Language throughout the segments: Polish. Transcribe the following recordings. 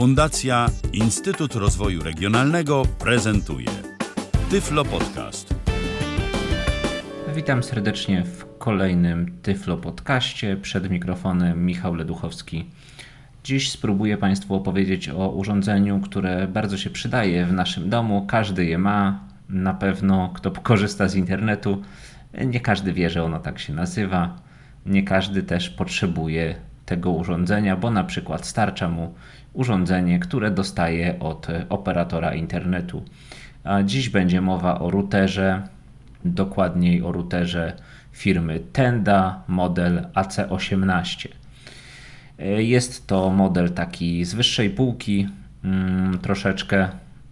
Fundacja Instytut Rozwoju Regionalnego prezentuje Tyflo Podcast. Witam serdecznie w kolejnym Tyflo Podcaście. Przed mikrofonem Michał Leduchowski. Dziś spróbuję Państwu opowiedzieć o urządzeniu, które bardzo się przydaje w naszym domu. Każdy je ma. Na pewno, kto korzysta z internetu, nie każdy wie, że ono tak się nazywa. Nie każdy też potrzebuje tego urządzenia, bo na przykład starcza mu urządzenie, które dostaje od operatora internetu. A dziś będzie mowa o routerze, dokładniej o routerze firmy Tenda model AC18. Jest to model taki z wyższej półki, mm, troszeczkę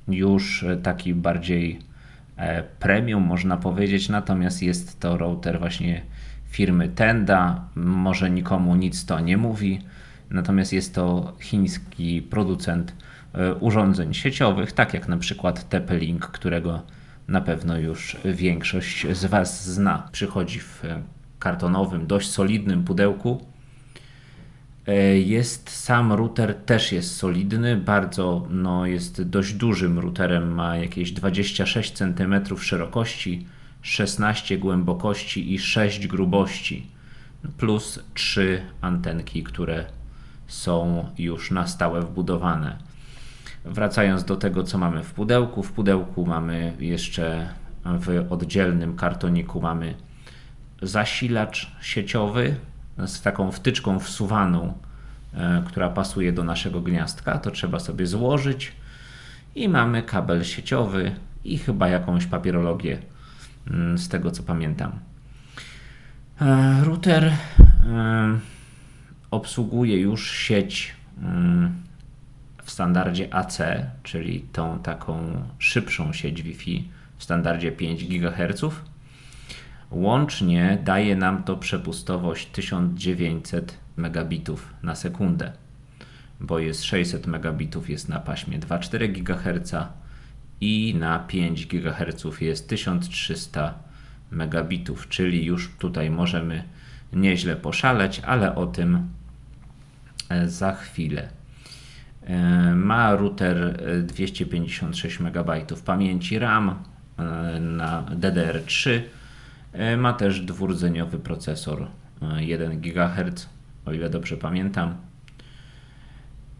już taki bardziej e, premium można powiedzieć, natomiast jest to router właśnie firmy Tenda. Może nikomu nic to nie mówi, natomiast jest to chiński producent e, urządzeń sieciowych, tak jak na przykład TP-Link, którego na pewno już większość z Was zna. Przychodzi w kartonowym, dość solidnym pudełku. E, jest sam router, też jest solidny, bardzo no, jest dość dużym routerem, ma jakieś 26 cm szerokości, 16 głębokości i 6 grubości, plus 3 antenki, które są już na stałe wbudowane. Wracając do tego, co mamy w pudełku, w pudełku mamy jeszcze w oddzielnym kartoniku mamy zasilacz sieciowy z taką wtyczką wsuwaną, e, która pasuje do naszego gniazdka. To trzeba sobie złożyć i mamy kabel sieciowy i chyba jakąś papierologię z tego co pamiętam. E, router e, obsługuje już sieć mm, w standardzie AC, czyli tą taką szybszą sieć Wi-Fi w standardzie 5 GHz. Łącznie daje nam to przepustowość 1900 megabitów na sekundę, bo jest 600 megabitów jest na paśmie 2,4 GHz, i na 5 GHz jest 1300 megabitów, czyli już tutaj możemy nieźle poszaleć, ale o tym e, za chwilę. E, ma router 256 MB pamięci RAM e, na DDR3. Ma też dwurdzeniowy procesor 1 GHz, o ile dobrze pamiętam.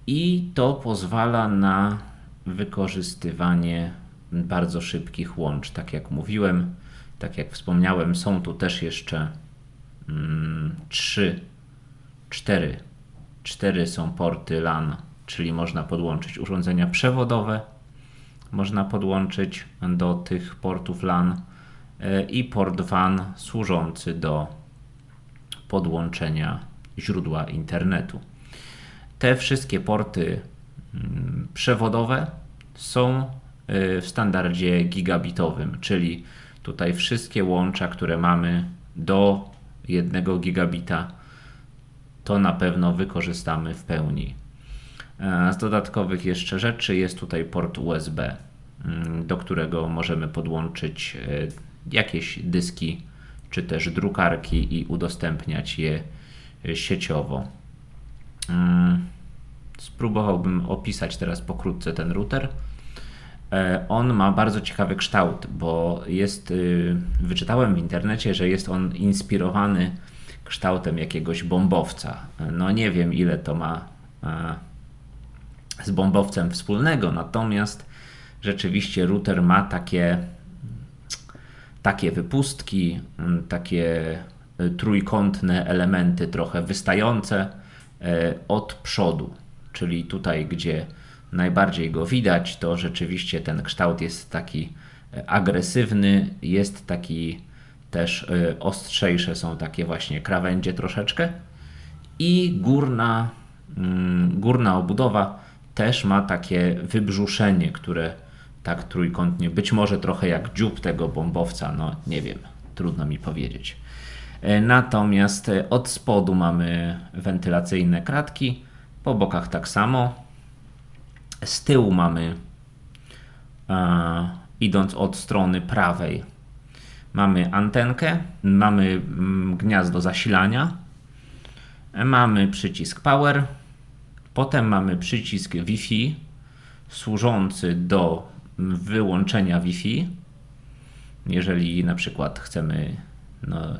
I to pozwala na wykorzystywanie bardzo szybkich łącz. Tak jak mówiłem, tak jak wspomniałem, są tu też jeszcze mm, trzy, cztery, cztery są porty LAN, czyli można podłączyć urządzenia przewodowe, można podłączyć do tych portów LAN e, i port WAN służący do podłączenia źródła internetu. Te wszystkie porty przewodowe są y, w standardzie gigabitowym, czyli tutaj wszystkie łącza, które mamy do 1 gigabita, to na pewno wykorzystamy w pełni. Z dodatkowych jeszcze rzeczy jest tutaj port USB, mm, do którego możemy podłączyć y, jakieś dyski czy też drukarki i udostępniać je y, sieciowo. Spróbowałbym opisać teraz pokrótce ten router. E, on ma bardzo ciekawy kształt, bo jest, y, wyczytałem w internecie, że jest on inspirowany kształtem jakiegoś bombowca. No nie wiem, ile to ma e, z bombowcem wspólnego, natomiast rzeczywiście router ma takie, takie wypustki, takie trójkątne elementy, trochę wystające e, od przodu czyli tutaj, gdzie najbardziej go widać, to rzeczywiście ten kształt jest taki e, agresywny, jest taki też e, ostrzejsze są takie właśnie krawędzie troszeczkę i górna, mm, górna obudowa też ma takie wybrzuszenie, które tak trójkątnie, być może trochę jak dziób tego bombowca, no nie wiem, trudno mi powiedzieć. E, natomiast od spodu mamy wentylacyjne kratki, po bokach tak samo. Z tyłu mamy, e, idąc od strony prawej, mamy antenkę, mamy mm, gniazdo zasilania, mamy przycisk power, Potem mamy przycisk Wi-Fi służący do wyłączenia Wi-Fi. Jeżeli na przykład chcemy no,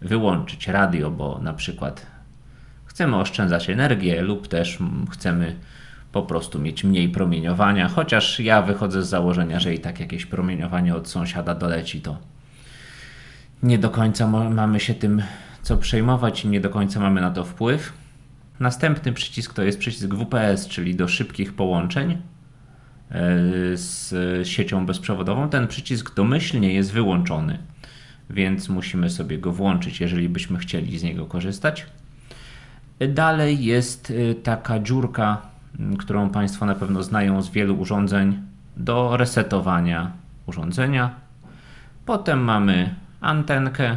wyłączyć radio, bo na przykład chcemy oszczędzać energię lub też chcemy po prostu mieć mniej promieniowania, chociaż ja wychodzę z założenia, że i tak jakieś promieniowanie od sąsiada doleci, to nie do końca mamy się tym co przejmować i nie do końca mamy na to wpływ. Następny przycisk to jest przycisk WPS, czyli do szybkich połączeń e, z siecią bezprzewodową. Ten przycisk domyślnie jest wyłączony, więc musimy sobie go włączyć, jeżeli byśmy chcieli z niego korzystać. Dalej jest e, taka dziurka, którą Państwo na pewno znają z wielu urządzeń, do resetowania urządzenia. Potem mamy antenkę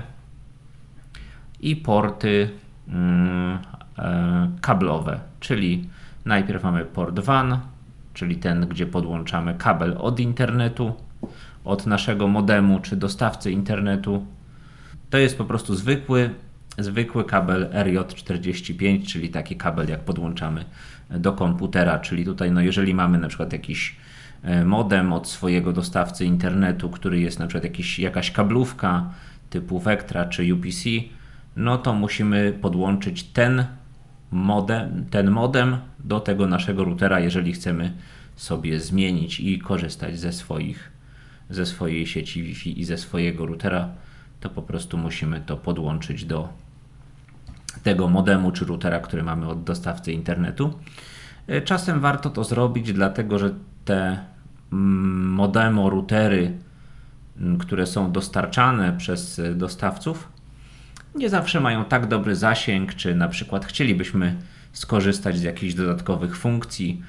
i porty mm, e, kablowe, czyli najpierw mamy port WAN, czyli ten, gdzie podłączamy kabel od internetu, od naszego modemu czy dostawcy internetu. To jest po prostu zwykły, zwykły kabel RJ45, czyli taki kabel jak podłączamy do komputera, czyli tutaj no jeżeli mamy na przykład jakiś e, modem od swojego dostawcy internetu, który jest na przykład jakiś, jakaś kablówka typu Vectra czy UPC, no to musimy podłączyć ten modem, ten modem do tego naszego routera, jeżeli chcemy sobie zmienić i korzystać ze swoich ze swojej sieci Wi-Fi i ze swojego routera, to po prostu musimy to podłączyć do tego modemu czy routera, który mamy od dostawcy internetu. E, czasem warto to zrobić, dlatego że te mm, modemo, routery, mm, które są dostarczane przez dostawców, nie zawsze mają tak dobry zasięg, czy na przykład chcielibyśmy skorzystać z jakichś dodatkowych funkcji,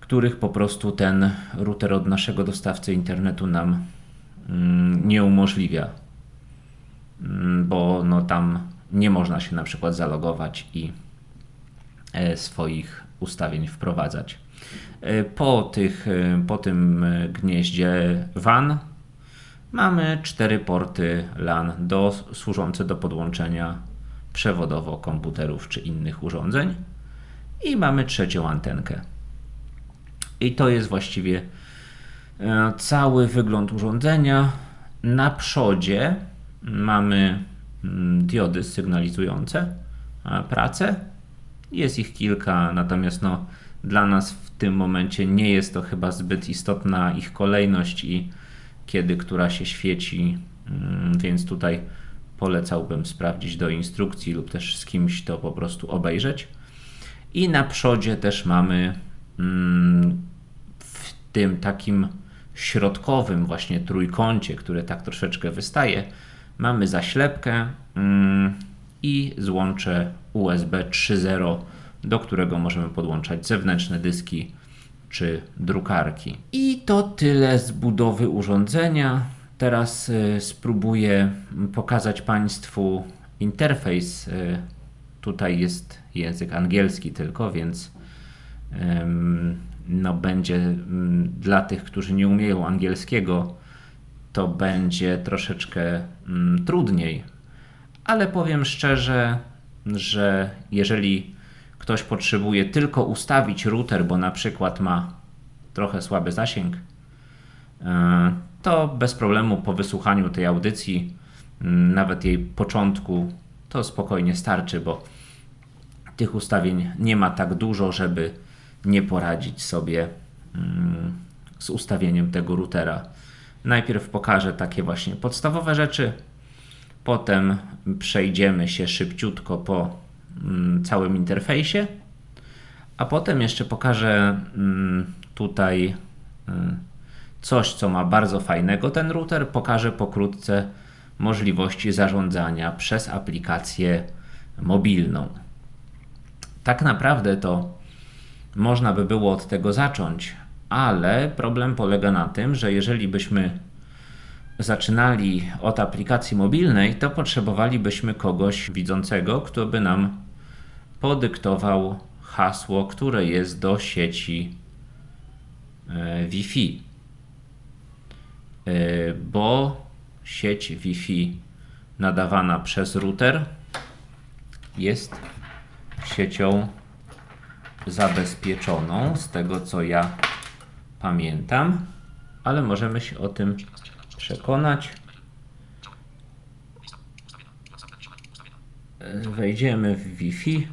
których po prostu ten router od naszego dostawcy internetu nam mm, nie umożliwia, bo no tam nie można się na przykład zalogować i e, swoich ustawień wprowadzać. E, po, tych, e, po tym gnieździe WAN mamy cztery porty LAN do, służące do podłączenia przewodowo komputerów czy innych urządzeń i mamy trzecią antenkę. I to jest właściwie cały wygląd urządzenia. Na przodzie mamy diody sygnalizujące pracę. Jest ich kilka, natomiast no, dla nas w tym momencie nie jest to chyba zbyt istotna ich kolejność i kiedy która się świeci, mm, więc tutaj polecałbym sprawdzić do instrukcji lub też z kimś to po prostu obejrzeć. I na przodzie też mamy mm, w tym takim środkowym właśnie trójkącie, które tak troszeczkę wystaje, Mamy zaślepkę mm, i złącze USB 3.0, do którego możemy podłączać zewnętrzne dyski czy drukarki. I to tyle z budowy urządzenia. Teraz y, spróbuję pokazać Państwu interfejs. Y, tutaj jest język angielski tylko, więc no, będzie mm, dla tych, którzy nie umieją angielskiego, to będzie troszeczkę mm, trudniej. Ale powiem szczerze, że jeżeli ktoś potrzebuje tylko ustawić router, bo na przykład ma trochę słaby zasięg, e, to bez problemu po wysłuchaniu tej audycji, mm, nawet jej początku, to spokojnie starczy, bo tych ustawień nie ma tak dużo, żeby nie poradzić sobie mm, z ustawieniem tego routera. Najpierw pokażę takie właśnie podstawowe rzeczy, potem przejdziemy się szybciutko po mm, całym interfejsie, a potem jeszcze pokażę mm, tutaj mm, coś, co ma bardzo fajnego ten router. Pokażę pokrótce możliwości zarządzania przez aplikację mobilną. Tak naprawdę to można by było od tego zacząć, ale problem polega na tym, że jeżeli byśmy zaczynali od aplikacji mobilnej, to potrzebowalibyśmy kogoś widzącego, kto by nam podyktował hasło, które jest do sieci e, Wi-Fi. E, bo sieć Wi-Fi nadawana przez router jest siecią zabezpieczoną, z tego co ja pamiętam, ale możemy się o tym przekonać. Wejdziemy w Wi-Fi.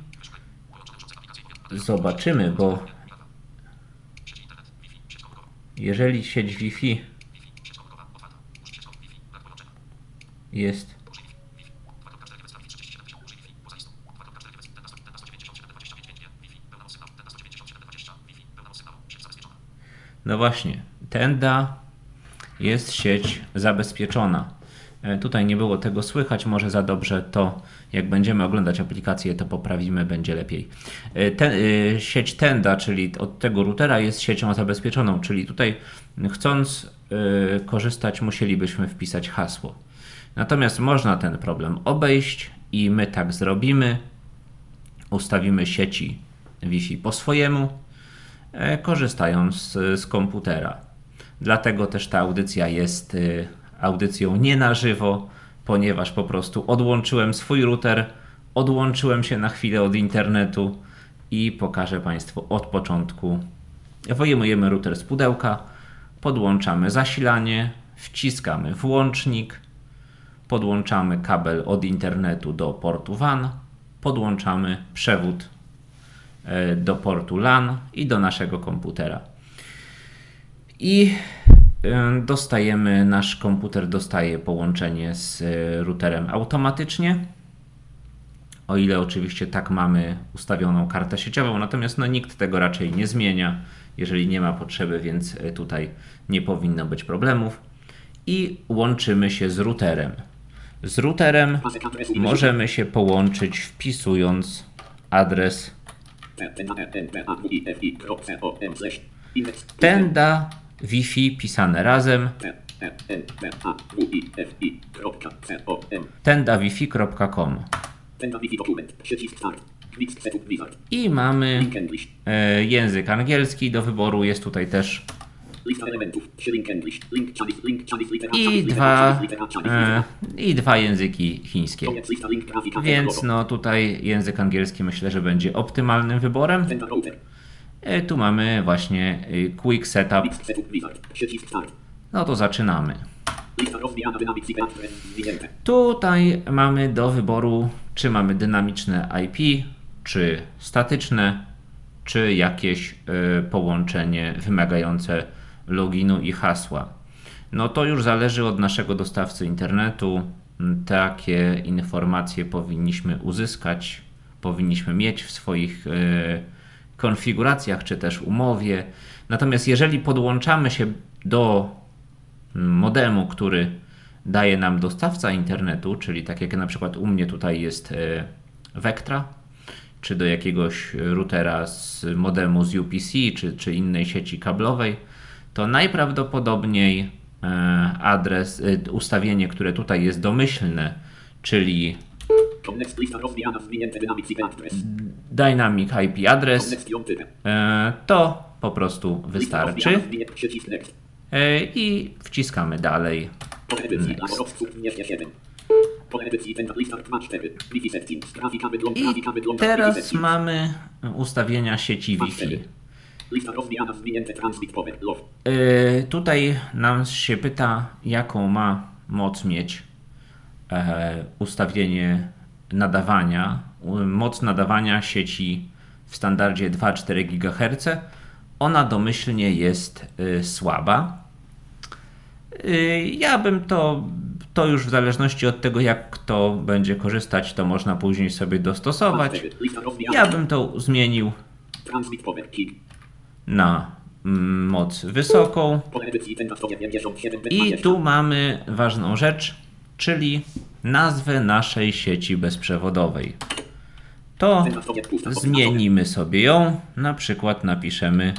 Zobaczymy, bo jeżeli sieć Wi-Fi jest No właśnie, Tenda jest sieć zabezpieczona. E, tutaj nie było tego słychać, może za dobrze to, jak będziemy oglądać aplikację, to poprawimy, będzie lepiej. E, ten, e, sieć Tenda, czyli od tego routera, jest siecią zabezpieczoną, czyli tutaj chcąc korzystać, musielibyśmy wpisać hasło. Natomiast można ten problem obejść i my tak zrobimy. Ustawimy sieci Wi-Fi po swojemu, korzystając z, z komputera. Dlatego też ta audycja jest audycją nie na żywo, ponieważ po prostu odłączyłem swój router, odłączyłem się na chwilę od internetu i pokażę Państwu od początku. Wyjmujemy router z pudełka, podłączamy zasilanie, wciskamy włącznik, podłączamy kabel od internetu do portu WAN, podłączamy przewód e, do portu LAN i do naszego komputera. I dostajemy, nasz komputer dostaje połączenie z e, routerem automatycznie. O ile oczywiście tak mamy ustawioną kartę sieciową, natomiast no, nikt tego raczej nie zmienia, jeżeli nie ma potrzeby, więc e, tutaj nie powinno być problemów. I łączymy się z routerem. Z routerem możemy się połączyć wpisując adres tenda Wi-Fi pisane razem. tendawifi.com i mamy e, język angielski do wyboru. Jest tutaj też i dwa, e, i dwa języki chińskie. Więc no tutaj język angielski myślę, że będzie optymalnym wyborem. E, tu mamy właśnie e, Quick Setup. No to zaczynamy. Tutaj mamy do wyboru, czy mamy dynamiczne IP, czy statyczne, czy jakieś e, połączenie wymagające loginu i hasła. No to już zależy od naszego dostawcy internetu. Takie informacje powinniśmy uzyskać, powinniśmy mieć w swoich konfiguracjach czy też umowie. Natomiast jeżeli podłączamy się do modemu, który daje nam dostawca internetu, czyli tak jak na przykład u mnie tutaj jest e, Vectra, czy do jakiegoś routera z modemu z UPC, czy, czy innej sieci kablowej, to najprawdopodobniej e, adres, e, ustawienie, które tutaj jest domyślne, czyli Dynamic IP adres. E, to po prostu wystarczy. I wciskamy dalej. I teraz mamy ustawienia sieci Wi-Fi. E, tutaj nam się pyta, jaką ma moc mieć ustawienie nadawania, moc nadawania sieci w standardzie 2,4 GHz, ona domyślnie jest y, słaba. Y, ja bym to, to już w zależności od tego, jak kto będzie korzystać, to można później sobie dostosować. Ja bym to zmienił na mm, moc wysoką. I tu mamy ważną rzecz, czyli nazwę naszej sieci bezprzewodowej. To zmienimy sobie ją, na przykład napiszemy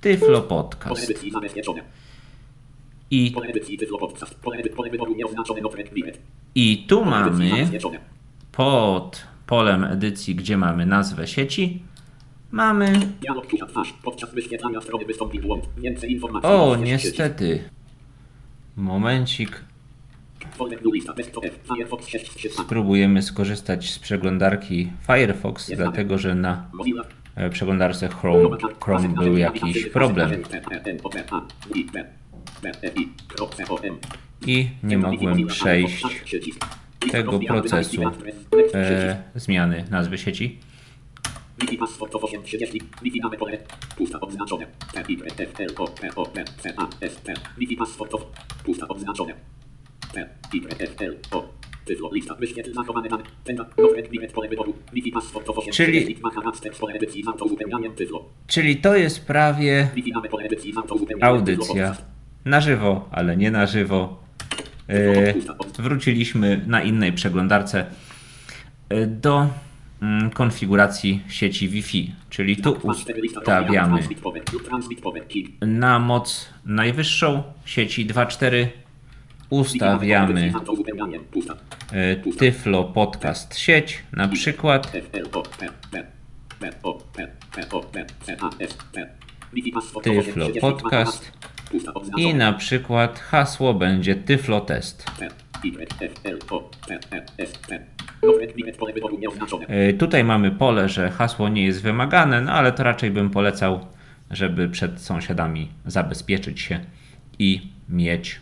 Tyflo Podcast. I, I tu mamy pod polem edycji, gdzie mamy nazwę sieci, mamy. O, niestety. Momencik. Spróbujemy skorzystać z przeglądarki Firefox, dlatego że na e, przeglądarce Chrome, Chrome był jakiś problem i nie mogłem przejść tego procesu e, zmiany nazwy sieci. Wi-Fi password 830. Wi-Fi dane pole. Pusta odznaczone. T, F, L, O, P, O, P, C, A, S, T. Wi-Fi password of. Pusta odznaczone. T, F, L, O. Tyflo, lista, wyświetl zachowane dane. Tenda, notepad, bilet, pole wyboru. Wi-Fi password of 830. Czyli-. Czyli to jest prawie audycja na żywo, ale nie na żywo. E, wróciliśmy na innej przeglądarce e, do mm, konfiguracji sieci Wi-Fi, czyli tu ustawiamy na moc najwyższą sieci 2.4 Wi-Fi dane pole ustawiamy e, Tyflo Podcast sieć na przykład Tyflo 830. Podcast. I na przykład hasło będzie Tyflo Test. T, Y, Tutaj mamy pole, że hasło nie jest wymagane, no ale to raczej bym polecał, żeby przed sąsiadami zabezpieczyć się i mieć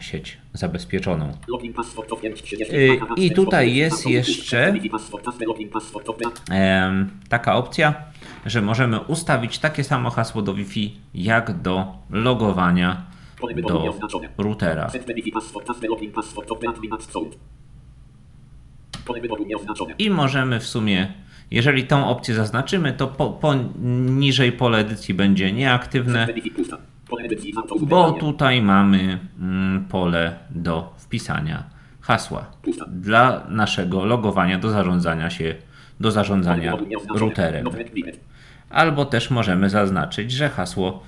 sieć zabezpieczoną. Login password of 530. Aha, i tutaj jest jeszcze- taka opcja, że możemy ustawić takie samo hasło do Wi-Fi jak do logowania do routera. I możemy w sumie, jeżeli tą opcję zaznaczymy, to po, poniżej pole edycji będzie nieaktywne, Bo tutaj mamy mm, pole do wpisania hasła dla naszego logowania do zarządzania się, do zarządzania routerem. Albo też możemy zaznaczyć, że hasło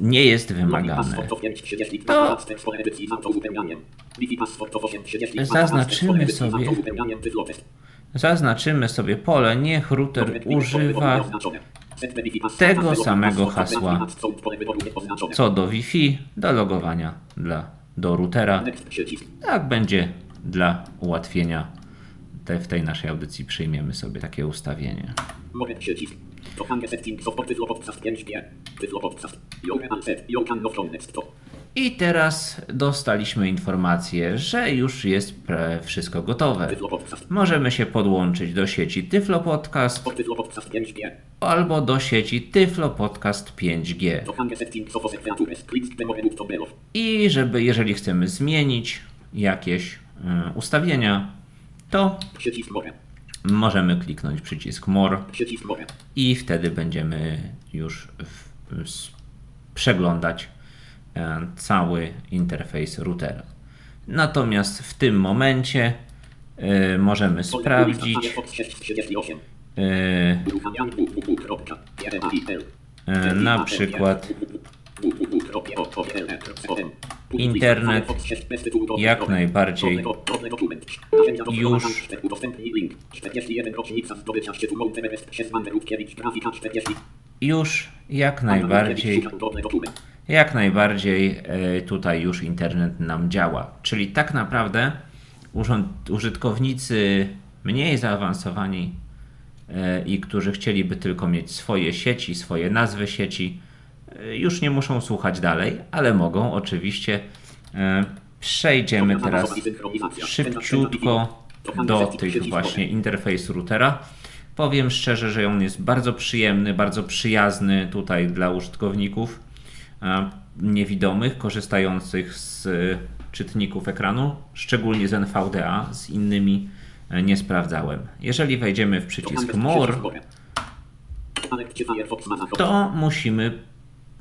nie jest wymagane. password of 530. To- Hashtag, pole edycji z autouzupełnianiem. Wi-Fi password of 830. Zaznaczymy sobie-. Zaznaczymy sobie pole, niech router używa tego samego hasła. co do Wi-Fi do logowania dla, do routera. Tak będzie dla ułatwienia. Te, w tej naszej audycji przyjmiemy sobie takie ustawienie. Moment przycisk. To hange settings of Tyflo Podcast 5G. Tyflo Podcast. You can set. You can from next to. I teraz dostaliśmy informację, że już jest wszystko gotowe. Możemy się podłączyć do sieci Tyflo Podcast Od Tyflo Podcast 5G. albo do sieci Tyflo Podcast 5G. To hange settings of Osekreatures. Click the more to below. I żeby, jeżeli chcemy zmienić jakieś y, ustawienia, to możemy kliknąć przycisk More i wtedy będziemy już w, s- przeglądać cały interfejs routera. Natomiast w tym momencie e, możemy sprawdzić Firefox 638. e, Uruchamianie www. PRMAIL. e, na przykład Internet jak najbardziej już już jak najbardziej jak najbardziej e, tutaj już internet nam działa. Czyli tak naprawdę urząd, użytkownicy mniej zaawansowani e, i którzy chcieliby tylko mieć swoje sieci, swoje nazwy sieci, e, już nie muszą słuchać dalej, ale mogą oczywiście. Przejdziemy teraz szybciutko do tych właśnie interfejsu routera. Powiem szczerze, że on jest bardzo przyjemny, bardzo przyjazny tutaj dla użytkowników niewidomych, korzystających z e, czytników ekranu, szczególnie z NVDA, z innymi e, nie sprawdzałem. Jeżeli wejdziemy w przycisk More, to musimy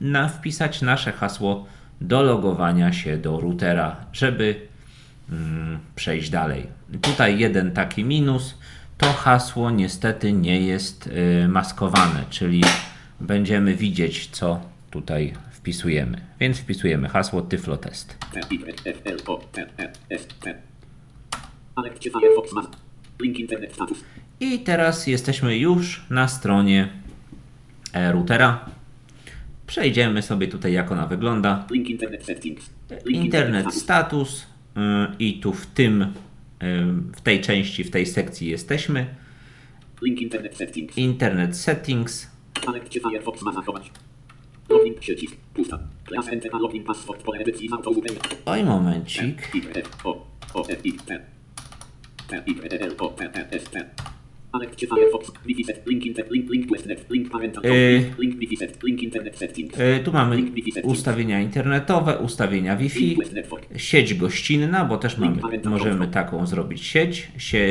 na wpisać nasze hasło do logowania się do routera, żeby mm, przejść dalej. Tutaj jeden taki minus, to hasło niestety nie jest y, maskowane, czyli będziemy widzieć co tutaj wpisujemy. Więc wpisujemy hasło tyflotest. I teraz jesteśmy już na stronie routera. Przejdziemy sobie tutaj jak ona wygląda. Internet status. i tu w tym, y, w tej części, w tej sekcji jesteśmy. Internet Settings. Internet Settings. Panek czy Firefox ma zachować? Login przycisk. Pusta. Class login password pole edycji. Oj, momencik. O, O, F, I, T. T, T, L, O, T, S, T. Firefox. Link Inter, link, link Westnet. Link Parental. Y. Link, link Internet Settings. Y, Tu mamy Link ustawienia internetowe, ustawienia Wi-Fi, Westnet for. sieć gościnna, bo też mamy, możemy taką zrobić sieć, sie,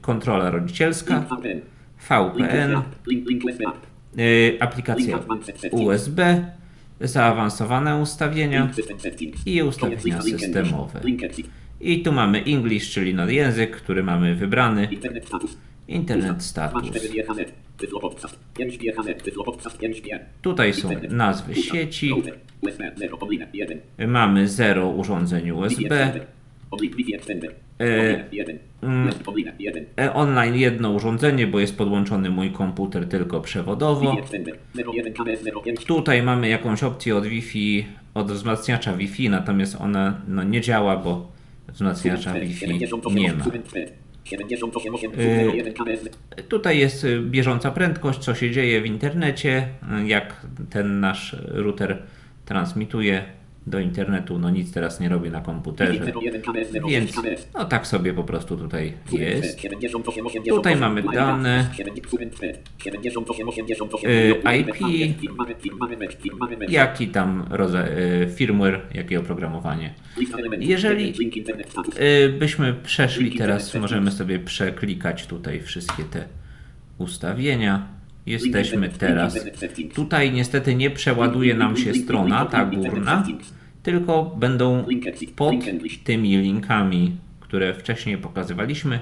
kontrola rodzicielska, VPN. VPN, USB app. Link, link USB app. y, aplikacja USB, zaawansowane ustawienia i ustawienia systemowe. I tu mamy English, czyli język, który mamy wybrany, Internet status. internet Pusta. status. 2, 4, GHZ. Tyflo Podcast. 5 GHZ. Tyflo Podcast. 5 G. Tutaj są nazwy sieci, Router. USB 0, Oblina 1. mamy 0 urządzeń USB, E, Oblina 1. mm. West Oblina 1. E, online jedno urządzenie, bo jest podłączony mój komputer tylko przewodowo. Wi-Fi Extender. 01 KBS 05. Tutaj mamy jakąś opcję od Wi-Fi, od wzmacniacza Wi-Fi, natomiast ona no, nie działa, bo wzmacniacza Wi-Fi nie ma. 78 01 KBS. Tutaj jest y, bieżąca prędkość, co się dzieje w internecie, jak ten nasz router transmituje do internetu. No nic teraz nie robię na komputerze, 01 KBS 06 więc no tak sobie po prostu tutaj jest. 78 88 Tutaj mamy dane. 78 88 Y, IP. Jaki tam rodza- y, firmware, jakie oprogramowanie. Jeżeli-. Y, byśmy przeszli teraz, możemy sobie przeklikać tutaj wszystkie te ustawienia. Jesteśmy teraz. Tutaj niestety nie przeładuje nam się strona, ta górna, tylko będą pod tymi linkami, które wcześniej pokazywaliśmy,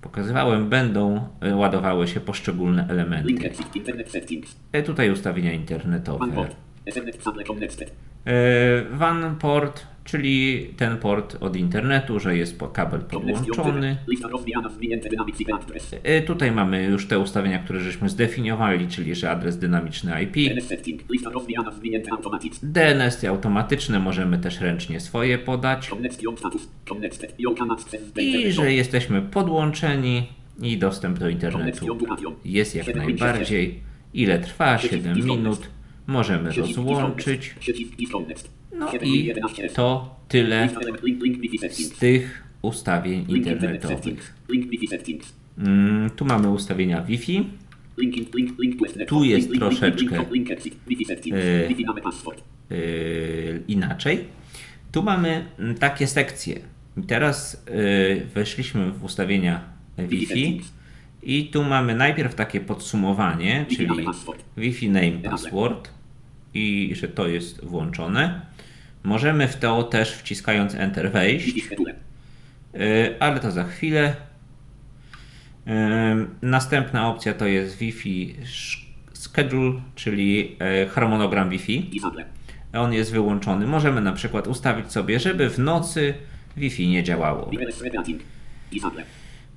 pokazywałem, będą y, ładowały się poszczególne elementy. Y, Tutaj ustawienia internetowe. WAN port, czyli ten port od internetu, że jest kabel podłączony. Y, Tutaj mamy już te ustawienia, które żeśmy zdefiniowali, czyli że adres dynamiczny IP. DNS automatyczne możemy też ręcznie swoje podać. I że jesteśmy podłączeni i dostęp do internetu jest jak najbardziej. Ile trwa? 7 minut. Możemy rozłączyć. No 7 i 11 to tyle z tych ustawień internetowych. Mm, tu mamy ustawienia Wi-Fi. Tu jest troszeczkę, e, password. yy, inaczej. Tu mamy mm, takie sekcje. Teraz yy, weszliśmy w ustawienia Wi-Fi i tu mamy najpierw takie podsumowanie, czyli. Wi-Fi name password i że to jest włączone. Możemy w to też wciskając Enter wejść, yy, ale to za chwilę. Następna opcja to jest Wi-Fi schedule, czyli yy, harmonogram Wi-Fi. On jest wyłączony. Możemy na przykład ustawić sobie, żeby w nocy Wi-Fi nie działało.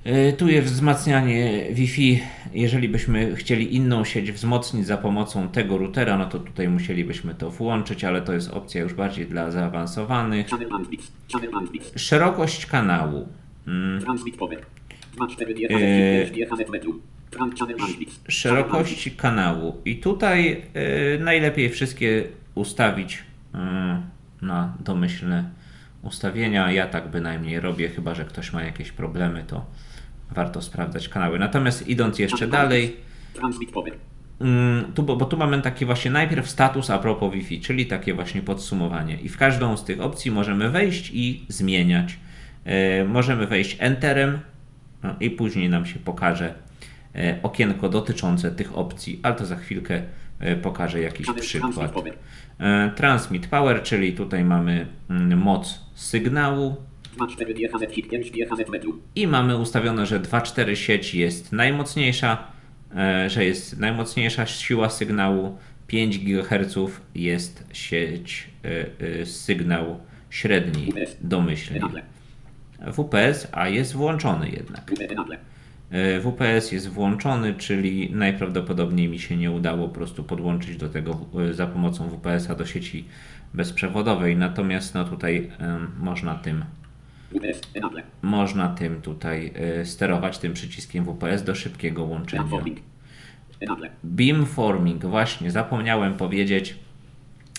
Y, Tu jest wzmacnianie Wi-Fi. Jeżeli byśmy chcieli inną sieć wzmocnić za pomocą tego routera, no to tutaj musielibyśmy to włączyć, ale to jest opcja już bardziej dla zaawansowanych. Szerokość kanału. Mm, Transmit power. 2,4 Eee. GHz, 5 GHz medium. Trans channel bandwidth. Szerokości kanału. I tutaj y, najlepiej wszystkie ustawić na domyślne ustawienia. Ja tak bynajmniej robię, chyba że ktoś ma jakieś problemy, to warto sprawdzać kanały. Natomiast idąc jeszcze dalej, mm, tu, bo, bo tu mamy taki właśnie najpierw status a propos Wi-Fi, czyli takie właśnie podsumowanie. I w każdą z tych opcji możemy wejść i zmieniać. E, możemy wejść Enterem no, i później nam się pokaże e, okienko dotyczące tych opcji, ale to za chwilkę e, pokażę jakiś przykład. E, Transmit Power, czyli tutaj mamy mm, moc sygnału, 2,4 GHz, hit 5 GHz medium. i mamy ustawione, że 2.4 sieć jest najmocniejsza, e, że jest najmocniejsza siła sygnału, 5 GHz jest sieć e, sygnał średni, domyślnie. Enable. WPS, a jest włączony jednak. E, WPS jest włączony, czyli najprawdopodobniej mi się nie udało po prostu podłączyć do tego e, za pomocą WPS-a do sieci bezprzewodowej. Natomiast no tutaj można tym. Można tym tutaj y, sterować, tym przyciskiem WPS do szybkiego łączenia. Beamforming, właśnie zapomniałem powiedzieć.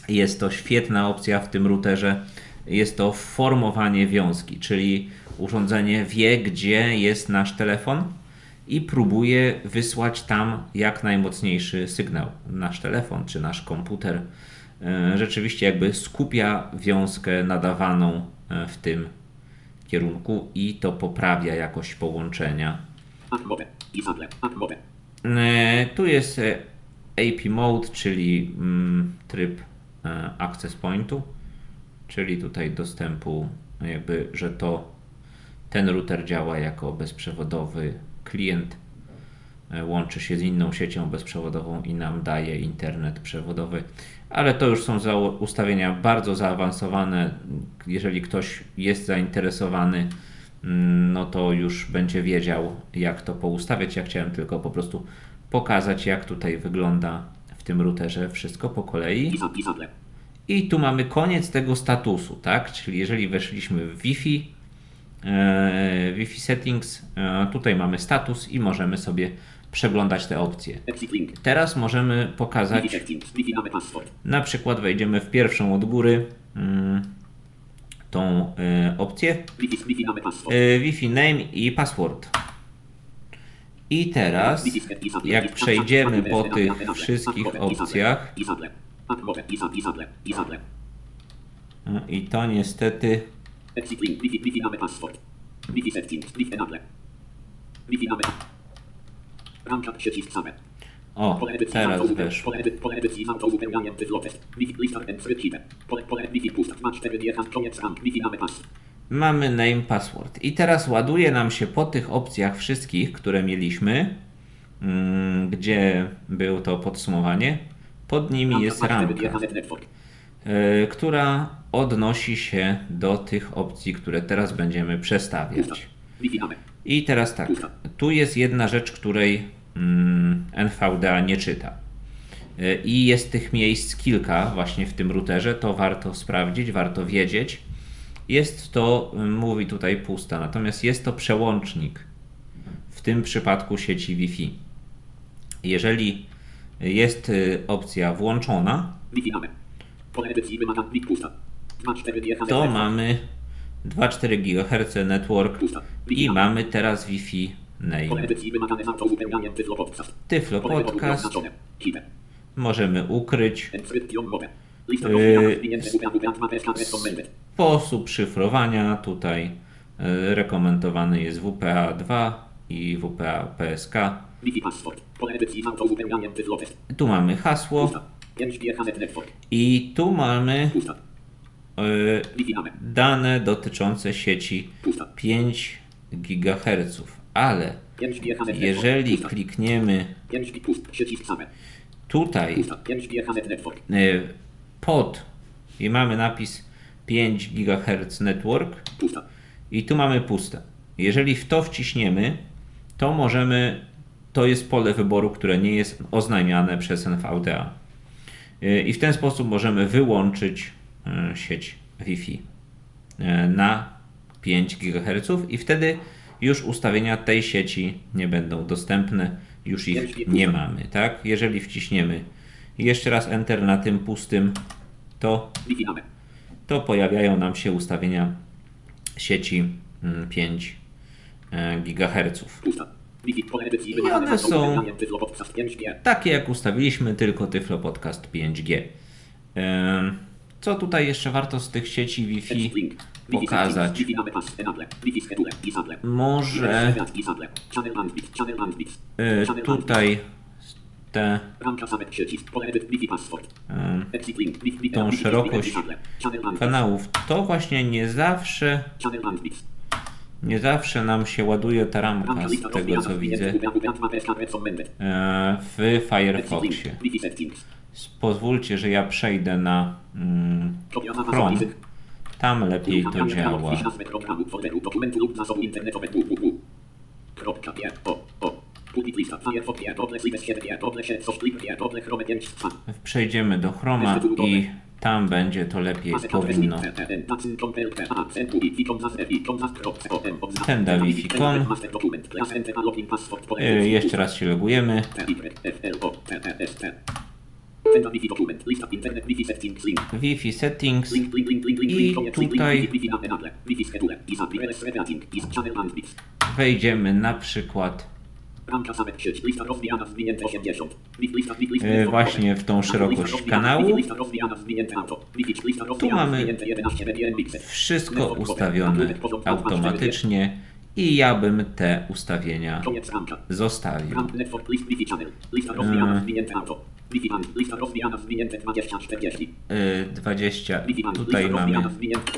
Jest to świetna opcja w tym routerze. Jest to formowanie wiązki, czyli urządzenie wie, gdzie jest nasz telefon i próbuje wysłać tam jak najmocniejszy sygnał. Nasz telefon czy nasz komputer e, rzeczywiście jakby skupia wiązkę nadawaną e, w tym kierunku i to poprawia jakość połączenia. E, Tu jest AP Mode, czyli mm, tryb Access Pointu, czyli tutaj dostępu, jakby, że to ten router działa jako bezprzewodowy klient, e, łączy się z inną siecią bezprzewodową i nam daje internet przewodowy, ale to już są ustawienia bardzo zaawansowane. Jeżeli ktoś jest zainteresowany, mm, no to już będzie wiedział, jak to poustawiać. Ja chciałem tylko po prostu pokazać, jak tutaj wygląda w tym routerze wszystko po kolei. Disable. I tu mamy koniec tego statusu, tak? Czyli jeżeli weszliśmy w Wi-Fi, Wi-Fi settings, e, tutaj mamy status i możemy sobie przeglądać te opcje. Teraz możemy pokazać, na przykład wejdziemy w pierwszą od góry mm, tą e, opcję. Wi-Fi, name e, i password. I teraz, jak przejdziemy po tych wszystkich opcjach, i to niestety Exit link. Wi-Fi, Wi-Fi password. Wi-Fi settings. Wi-Fi enable. Wi-Fi name. Ramka przycisk same. O, teraz z auto- weszło. Pole, pole edycji z autouzupełnianiem tyflotest. Wi-Fi lista repeater. Pole, pole Wi-Fi pusta. Ma 4 diechan. Koniec rank. Wi-Fi pass. Mamy name password. I teraz ładuje nam się po tych opcjach wszystkich, które mieliśmy, mm, gdzie było to podsumowanie. Pod nimi jest Ma 4 ramka, która odnosi się do tych opcji, które teraz będziemy przestawiać. I teraz tak, tu jest jedna rzecz, której mm, NVDA nie czyta. Y, I jest tych miejsc kilka właśnie w tym routerze, to warto sprawdzić, warto wiedzieć. Jest to, y, mówi tutaj pusta, natomiast jest to przełącznik, w tym przypadku sieci Wi-Fi. Jeżeli jest y, opcja włączona, Wi-Fi to mamy 2,4 GHz network i mamy teraz Wi-Fi name. tyflo podcast. Możemy ukryć. Yy. Sposób szyfrowania tutaj e, rekomendowany jest WPA2 i WPA PSK. Tu mamy hasło Pusta. 5 diechan network. i tu mamy name. dane dotyczące sieci Pusta. 5 GHz, ale 5 diechan network. jeżeli klikniemy 5 pi pust. Przycisk same. tutaj Pusta. 5 diechan network. e, pod i mamy napis 5 GHz network, i tu mamy puste. Jeżeli w to wciśniemy, to możemy, to jest pole wyboru, które nie jest oznajmiane przez NVDA. Yy, I w ten sposób możemy wyłączyć yy, sieć Wi-Fi yy, na 5 GHz i wtedy już ustawienia tej sieci nie będą dostępne, już ich nie mamy, tak? Jeżeli wciśniemy jeszcze raz Enter na tym pustym, to to pojawiają nam się ustawienia sieci mm, 5 e, GHz. I one są- autouzupełnianiem tyflo podcast 5G. Takie jak ustawiliśmy, tylko Tyflo Podcast 5G. Em, Co tutaj jeszcze warto z tych sieci Wi-Fi pokazać? Może e, tutaj te tą szerokość kanałów, to właśnie nie zawsze. Nie zawsze nam się ładuje ta ramka z tego co widzę e, w. Firefoxie. Pozwólcie, że ja przejdę na mm, Chrome. Tam lepiej to działa. Wpisz nazwę programu, folderu, dokumentu lub zasobu internetowego. www. Kropka, pier, o, o. Pulpit lista, Firefox, pier, doble, slides, 7, pier, doble, 7, coś, klip, pier, doble, chrome, 5, 2. Przejdziemy do Chroma i Tam będzie to lepiej powinno. Ten da Wi-Fi.com. Y, Jeszcze raz się logujemy. Wi-Fi Wi-Fi settings. Wi-Fi I tutaj- Wi-Fi Wi-Fi. Wejdziemy na przykład Bramka zamek sieć, lista rozwijana zwinięte 80. Wi- Lista, wi- lista, e, właśnie w tą szerokość kanału. Rozwijana mamy zwinięte 11 BPM mixer. Wszystko ustawione automatycznie i ja bym te ustawienia zostawił. Zwinięte 20 40. E, 20. Wi-Fi band. Tutaj mamy, rozwijana zwinięte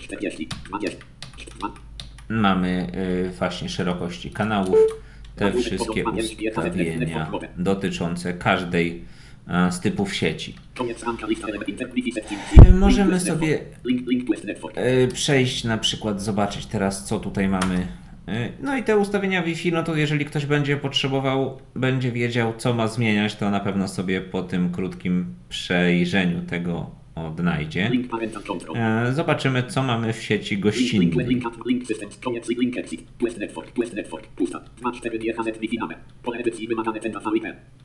40 20. Dwa. mamy e, właśnie szerokości kanałów. Te wszystkie ustawienia dotyczące każdej e, z typów sieci. Możemy sobie e, przejść na przykład, zobaczyć teraz co tutaj mamy. E, No i te ustawienia Wi-Fi, no to jeżeli ktoś będzie potrzebował, będzie wiedział co ma zmieniać, to na pewno sobie po tym krótkim przejrzeniu tego odnajdzie. E, Zobaczymy co mamy w sieci gościnnej. link, link, link systems, koniec, link exit, tu jest network, tu jest network, pusta, 2, 4, DHZ, Wi-Fi name, pole edycji wymagane ten VIP,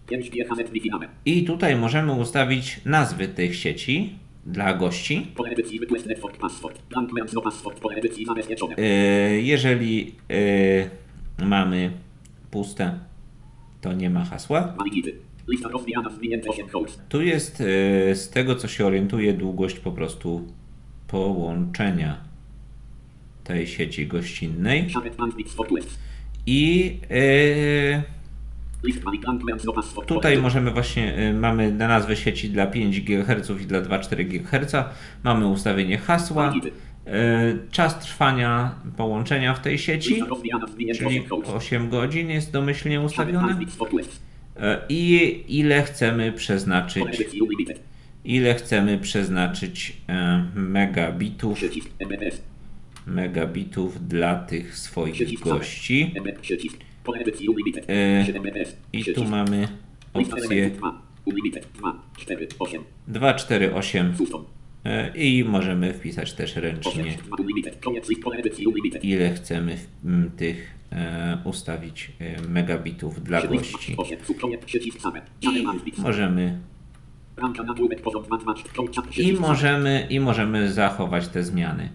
5, DHZ, Wi-Fi name, I tutaj możemy ustawić nazwy tych sieci dla gości. no E, Jeżeli e, mamy puste, to nie ma hasła. Maligity, lista rozwijana, zwinięte 8 holes, Tu jest e, z tego co się orientuję długość po prostu połączenia tej sieci gościnnej. I e, Tutaj możemy właśnie, y, mamy na nazwę sieci dla 5 GHz i dla 2,4 GHz. Mamy ustawienie hasła, czas trwania połączenia w tej sieci, czyli 8 holes, 8 godzin jest domyślnie ustawione. Y, I ile chcemy przeznaczyć, ile chcemy przeznaczyć y, megabitów, megabitów dla tych swoich gości. E, 7 MBS, I tu mamy opcję elementów 2, unlimited, 2, 4, 8, 248 custom, y, i możemy wpisać też 8, ręcznie. 2, unlimited, koniec list, pole edycji unlimited, ile chcemy tych e, ustawić e, megabitów dla gości. 8, koniec, przycisk same, channel bandwidth, Możemy i możemy i możemy zachować te zmiany.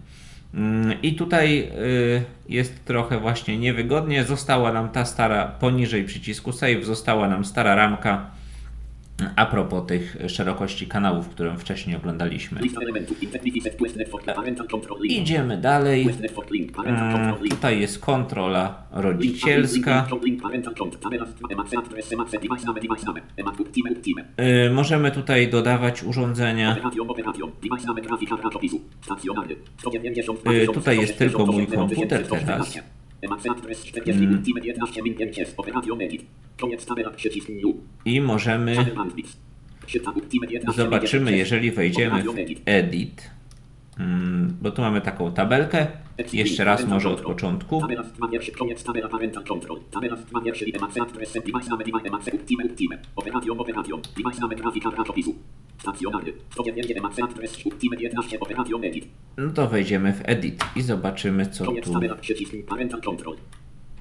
Mm, I tutaj y, jest trochę właśnie niewygodnie. Została nam ta stara poniżej przycisku save, została nam stara ramka. A propos tych szerokości kanałów, którą wcześniej oglądaliśmy. Idziemy dalej. Mm, Tutaj jest kontrola rodzicielska. Y, Możemy tutaj dodawać urządzenia. Operation, Operation, Device Name, Grafika, Ratopisu, Stacjonarny, 190, Y, tutaj jest tylko mój komputer teraz. Emac, Adres, 40, Team, 11, Min, 5, Operation, Edit, koniec tabela, przycisk New, I możemy Channel Bandwidth, Czyta, Team, 11, Zobaczymy, 9, jeżeli wejdziemy w Edit. Mm, bo tu mamy taką tabelkę. Jeszcze raz może od początku. Tabela w wierszy, koniec tabela parental control. Tabela w wierszy, emac, adres, device name, device, emac, team, team. Operation, operation. Device name, grafika, ratopisu. Stacjonarny. 109, emac, adres, team, 11, operation, edit. No to wejdziemy w Edit i zobaczymy, co tu.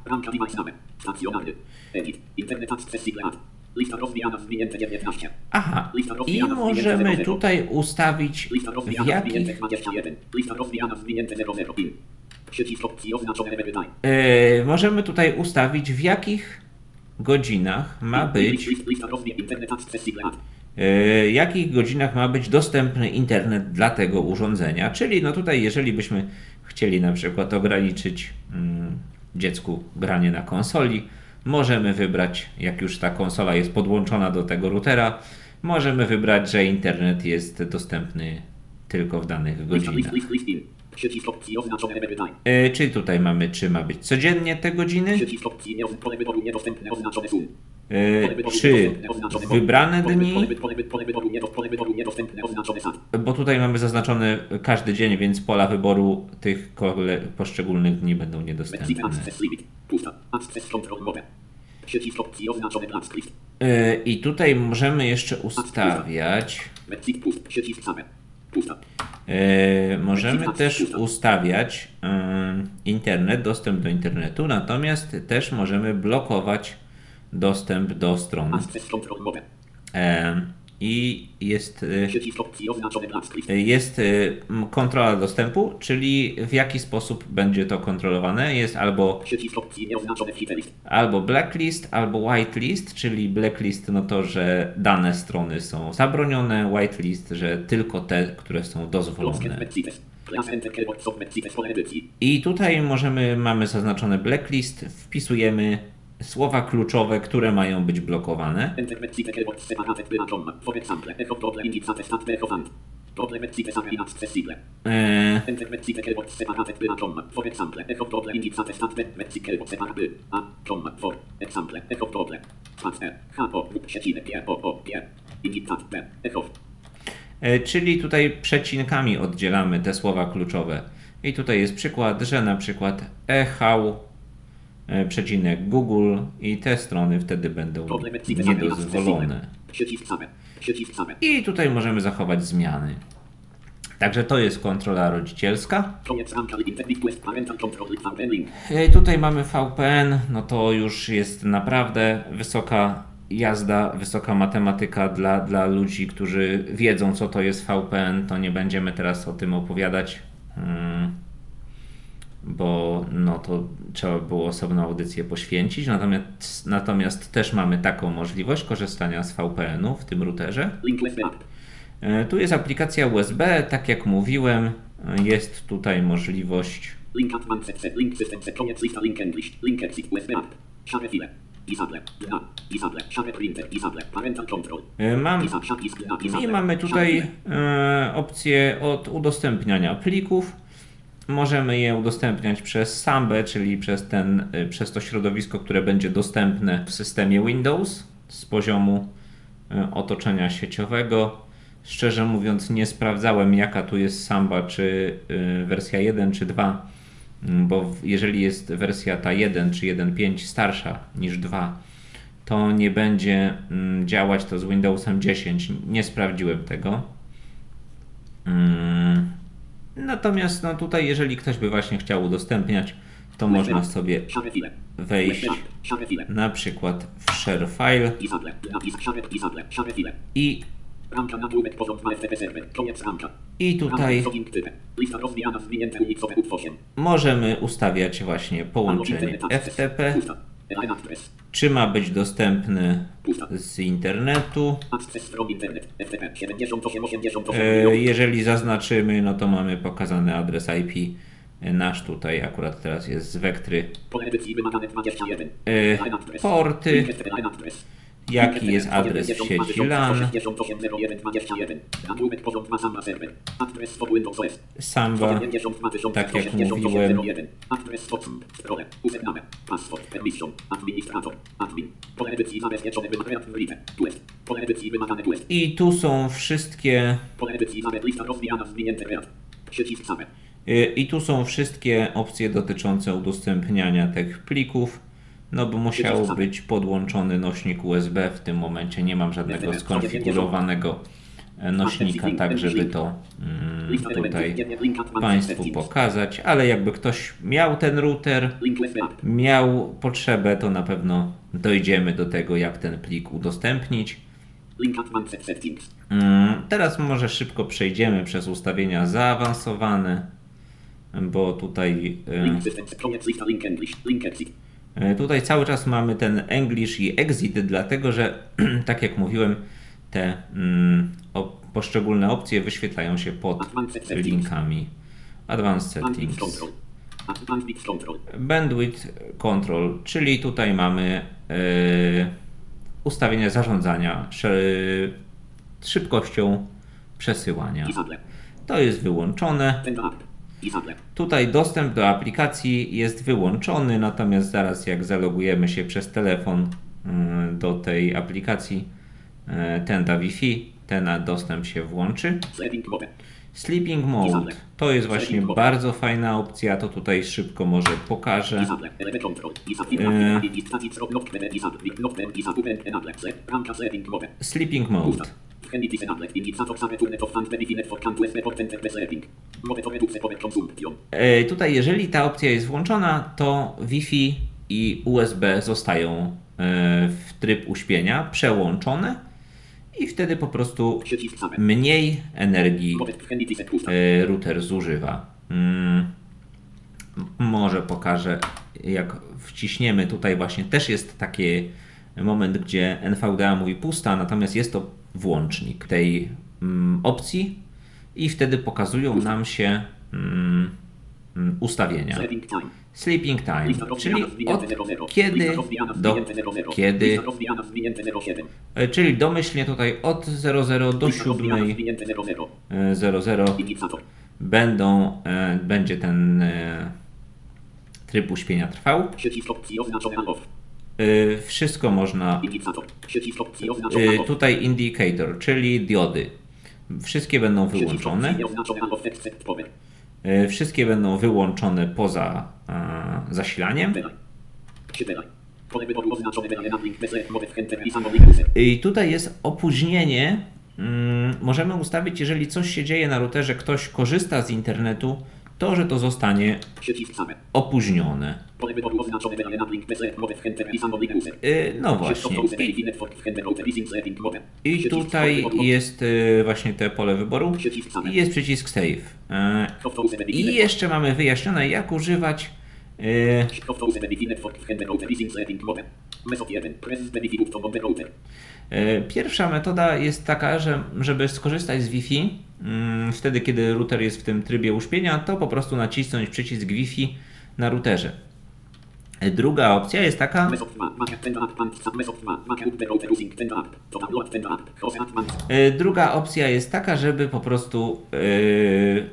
Ramka, device name. Stacjonarny. Edit. Internet access, siglat. Lista rozwijana, zwinięte 19. Aha, i możemy tutaj ustawić w jakich 21. Lista rozwijana, zwinięte 00. In. Przycisk opcji oznaczone wydaj. e, możemy tutaj ustawić w jakich godzinach ma być siglat. e, jakich godzinach ma być dostępny internet dla tego urządzenia. Czyli no tutaj, jeżeli byśmy chcieli na przykład ograniczyć mm, dziecku granie na konsoli, możemy wybrać, jak już ta konsola jest podłączona do tego routera, możemy wybrać, że internet jest dostępny tylko w danych godzinach. E, czyli tutaj mamy, czy ma być codziennie te godziny, E, czy wybrane dni, bo tutaj mamy zaznaczony każdy dzień, więc pola wyboru tych poszczególnych dni będą niedostępne. E, I tutaj możemy jeszcze ustawiać. E, możemy też ustawiać internet, dostęp do internetu, natomiast też możemy blokować dostęp do stron. I jest, black list. jest m, kontrola dostępu, czyli w jaki sposób będzie to kontrolowane. Jest albo albo blacklist, albo whitelist, czyli blacklist no to, że dane strony są zabronione, whitelist, że tylko te, które są dozwolone. I tutaj możemy, mamy zaznaczone blacklist, wpisujemy słowa kluczowe, które mają być blokowane. E, e, czyli tutaj przecinkami oddzielamy te słowa kluczowe. I tutaj jest przykład, że na przykład eHał, e, przecinek Google i te strony wtedy będą niedozwolone. I tutaj możemy zachować zmiany. Także to jest kontrola rodzicielska. E, Tutaj mamy VPN, no to już jest naprawdę wysoka jazda, wysoka matematyka dla, dla ludzi, którzy wiedzą, co to jest VPN. To nie będziemy teraz o tym opowiadać, mm, bo no to trzeba było osobną audycję poświęcić. Natomiast, natomiast też mamy taką możliwość korzystania z VPN-u w tym routerze. E, Tu jest aplikacja USB, tak jak mówiłem, e, jest tutaj możliwość Link advanced. Link system. Koniec lista. Link. Link exit USB app. Share file. Disable. Dla. Disable. Share printer. Disable. Parental control. E, Mam. I mamy tutaj e, opcję od udostępniania plików. Możemy je udostępniać przez Sambę, czyli przez, ten, e, przez to środowisko, które będzie dostępne w systemie Windows z poziomu e, otoczenia sieciowego. Szczerze mówiąc, nie sprawdzałem, jaka tu jest Samba, czy e, wersja 1 czy 2, m, bo jeżeli jest wersja ta 1 czy 1.5 starsza niż 2, to nie będzie mm, działać to z Windowsem 10. Nie sprawdziłem tego. Mm, Natomiast no tutaj, jeżeli ktoś by właśnie chciał udostępniać, to można sobie wejść na przykład w share file i, ramka. i tutaj możemy ustawiać właśnie połączenie FTP. Czy ma być dostępny z internetu. Access from internet. FTP 7888. E, Jeżeli zaznaczymy, no to mamy pokazany adres IP. Nasz tutaj akurat teraz jest z 21. E, porty. Jaki jest adres w sieci? LAN? Samba. Tak jak mówiłem, i tu są wszystkie y, i tu są wszystkie opcje dotyczące udostępniania tych plików. No bo musiał być podłączony nośnik USB. W tym momencie nie mam żadnego skonfigurowanego e, nośnika, tak żeby to mm, tutaj Państwu pokazać, ale jakby ktoś miał ten router, miał potrzebę, to na pewno dojdziemy do tego, jak ten plik udostępnić. Mm, Teraz może szybko przejdziemy przez ustawienia zaawansowane, bo tutaj, e, tutaj cały czas mamy ten English i Exit, dlatego że, tak jak mówiłem, te mm, o, poszczególne opcje wyświetlają się pod linkami. Advanced Settings. Bandwidth control. Czyli tutaj mamy e, ustawienia zarządzania szy- szybkością przesyłania. To jest wyłączone. Send app. Disable. Tutaj dostęp do aplikacji jest wyłączony, natomiast zaraz jak zalogujemy się przez telefon mm, do tej aplikacji, e, ten da Wi-Fi, ten dostęp się włączy. Sleeping mode. To jest właśnie bardzo fajna opcja, to tutaj szybko może pokażę. Sleeping Mode. E, Tutaj, jeżeli ta opcja jest włączona, to Wi-Fi i USB zostają e, w tryb uśpienia przełączone i wtedy po prostu mniej energii e, router zużywa. Mm, Może pokażę, jak wciśniemy. Tutaj właśnie też jest taki moment, gdzie NVDA mówi pusta, natomiast jest to włącznik tej mm, opcji i wtedy pokazują nam się mm, mm, ustawienia. Sleeping time, czyli od zwinięte 00. kiedy do zwinięte 00. kiedy, Lista rozwijana zwinięte 07. e, czyli domyślnie tutaj od 00 do Lista rozwijana 7 zwinięte 00. e, 00 Indicator. będą, e, będzie ten tryb uśpienia trwał. E, Wszystko można, off. tutaj indicator, czyli diody. Wszystkie będą wyłączone. E, Wszystkie będą wyłączone poza zasilaniem. I tutaj jest opóźnienie. Mm, Możemy ustawić, jeżeli coś się dzieje na routerze, ktoś korzysta z internetu, to że to zostanie opóźnione. Y, No właśnie. I, tutaj jest y, właśnie te pole wyboru i jest przycisk save. Y, I jeszcze mamy wyjaśnione, jak używać y, Software definite for enter router leasing setting mode. Method 1. Press benefit to on the router. E, Pierwsza metoda jest taka, że żeby skorzystać z Wi-Fi, mm, wtedy kiedy router jest w tym trybie uśpienia, to po prostu nacisnąć przycisk Wi-Fi na routerze. E, Druga opcja jest taka, Method 2. Mac ten app and sub method 2. Mac up the router using ten app. To download ten app. Cross app man. e, druga opcja jest taka, żeby po prostu e,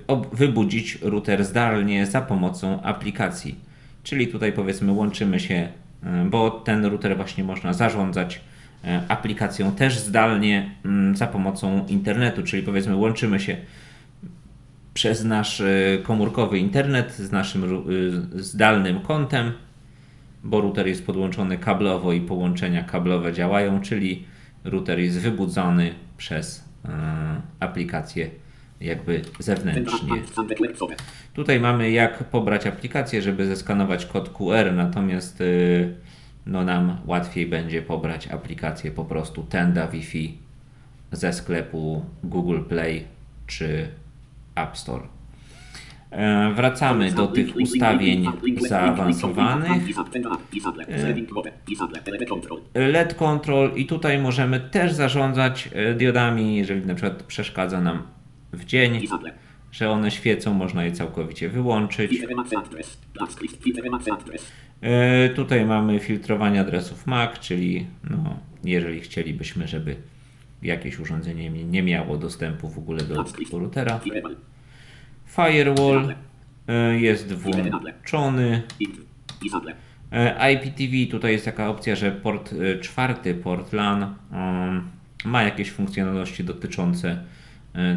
ob- wybudzić router zdalnie za pomocą aplikacji. Czyli tutaj powiedzmy łączymy się, e, bo ten router właśnie można zarządzać e, aplikacją też zdalnie mm, za pomocą internetu, czyli powiedzmy łączymy się przez nasz e, komórkowy internet z naszym zdalnym kontem, bo router jest podłączony kablowo i połączenia kablowe działają, czyli router jest wybudzony przez aplikację jakby zewnętrznie. Tutaj mamy jak pobrać aplikację, żeby zeskanować kod QR, natomiast y, no nam łatwiej będzie pobrać aplikację po prostu Tenda Wi-Fi ze sklepu Google Play czy App Store. E, Wracamy do tych ustawień zaawansowanych. Control. LED Control i tutaj możemy też zarządzać e, diodami, jeżeli na przykład przeszkadza nam w dzień, że one świecą, można je całkowicie wyłączyć. E, Tutaj mamy filtrowanie adresów MAC, czyli no, jeżeli chcielibyśmy, żeby jakieś urządzenie nie- miało dostępu w ogóle do, do routera. Firewall. E, jest włączony. Disable. E, IPTV tutaj jest taka opcja, że port czwarty, port LAN ma jakieś funkcjonalności dotyczące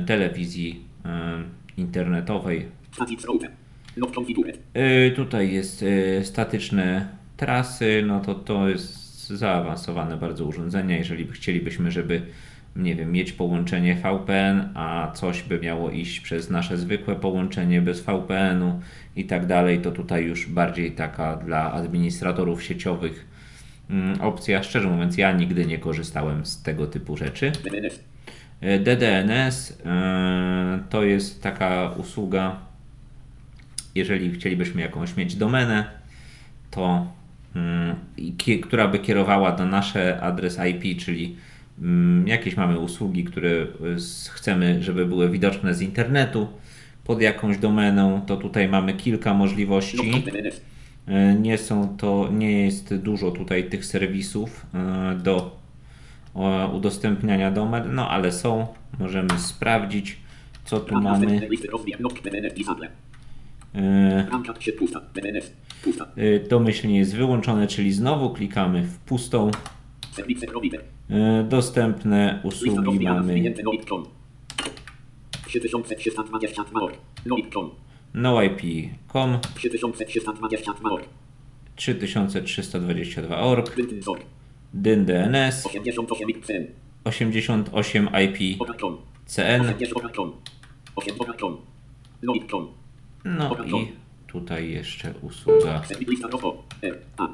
telewizji e, internetowej. Y, Tutaj jest statyczne trasy, no to to jest zaawansowane bardzo urządzenia. Jeżeli by chcielibyśmy, żeby nie wiem, mieć połączenie VPN, a coś by miało iść przez nasze zwykłe połączenie bez VPN-u i tak dalej, to tutaj już bardziej taka dla administratorów sieciowych mm, opcja. Szczerze mówiąc, ja nigdy nie korzystałem z tego typu rzeczy. DNS. E, DDNS e, to jest taka usługa, jeżeli chcielibyśmy jakąś mieć domenę, to mm, która by kierowała na nasze adres IP, czyli mm, jakieś mamy usługi, które s- chcemy, żeby były widoczne z internetu pod jakąś domeną, to tutaj mamy kilka możliwości. E, Nie są to, nie jest dużo tutaj tych serwisów e, do e, udostępniania domen, no ale są. Możemy sprawdzić, co tu mamy. Disable. E, e, Domyślnie jest wyłączone, czyli znowu klikamy w pustą. E, Dostępne usługi mamy Zwinięte noit.com. 3322 org. Logic.com. noip.com 3322 org. 3322.org, Org. DynDNS 88 XCN. 88 IP. CN 80 Oga.com. 8 Oga.com. Logic.com. no i tutaj jeszcze usługa. A.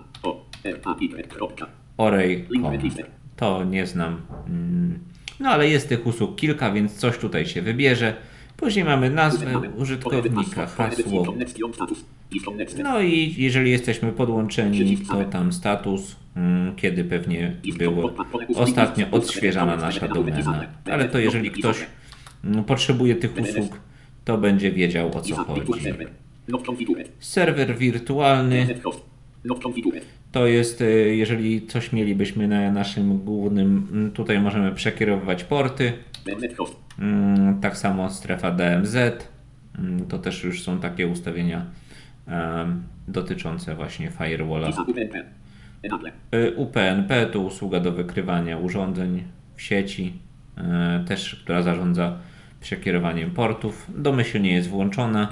Y. Kropka. Orej.com to nie znam Mm, no ale jest tych usług kilka, więc coś tutaj się wybierze później mamy nazwę użytkownika, hasło. no i jeżeli jesteśmy podłączeni, to tam status, mm, kiedy pewnie było ostatnio odświeżana nasza domena. Ale to jeżeli ktoś mm, potrzebuje tych usług, to będzie wiedział o co chodzi. Serwer. Wirtualny to jest, y, jeżeli coś mielibyśmy na naszym głównym, mm, tutaj możemy przekierowywać porty. Mm, Tak samo strefa DMZ. Mm, To też już są takie ustawienia dotyczące właśnie firewalla. Y, UPnP to usługa do wykrywania urządzeń w sieci, y, też która zarządza przekierowaniem portów. Domyślnie jest włączona.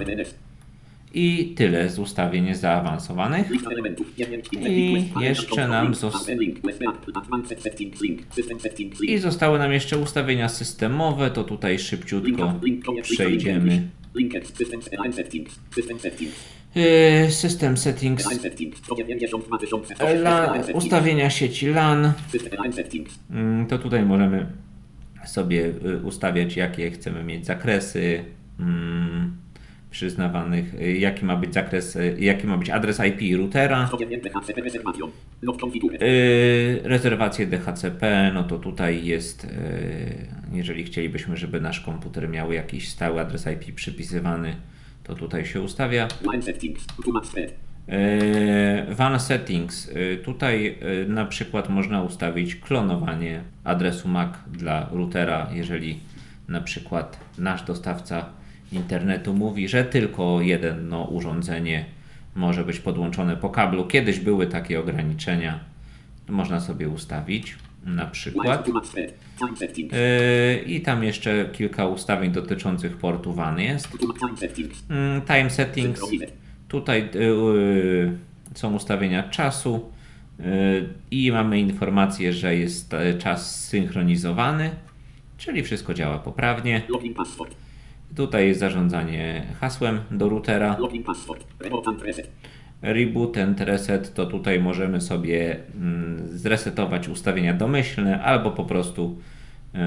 I tyle z ustawień zaawansowanych. I jeszcze nam zostało. I zostały nam jeszcze ustawienia systemowe, to tutaj szybciutko przejdziemy. Yy, System settings, LAN, ustawienia sieci LAN. Mm, To tutaj możemy sobie y, ustawiać, jakie chcemy mieć zakresy mm, przyznawanych, y, jaki ma być zakres, y, jaki ma być adres IP routera. Yy, rezerwacje DHCP, no to tutaj jest, yy, jeżeli chcielibyśmy, żeby nasz komputer miał jakiś stały adres IP przypisywany, to tutaj się ustawia. WAN settings. Yy, Tutaj yy, na przykład można ustawić klonowanie adresu MAC dla routera, jeżeli na przykład nasz dostawca internetu mówi, że tylko jedno urządzenie może być podłączone po kablu. Kiedyś były takie ograniczenia, można sobie ustawić na przykład. Yy, I tam jeszcze kilka ustawień dotyczących portu WAN jest. Mm, Time settings. Tutaj yy, są ustawienia czasu yy, i mamy informację, że jest e, czas synchronizowany, czyli wszystko działa poprawnie. Login password. Tutaj jest zarządzanie hasłem do routera. Login password. Reboot and reset. Reboot and reset to tutaj możemy sobie mm, zresetować ustawienia domyślne albo po prostu yy,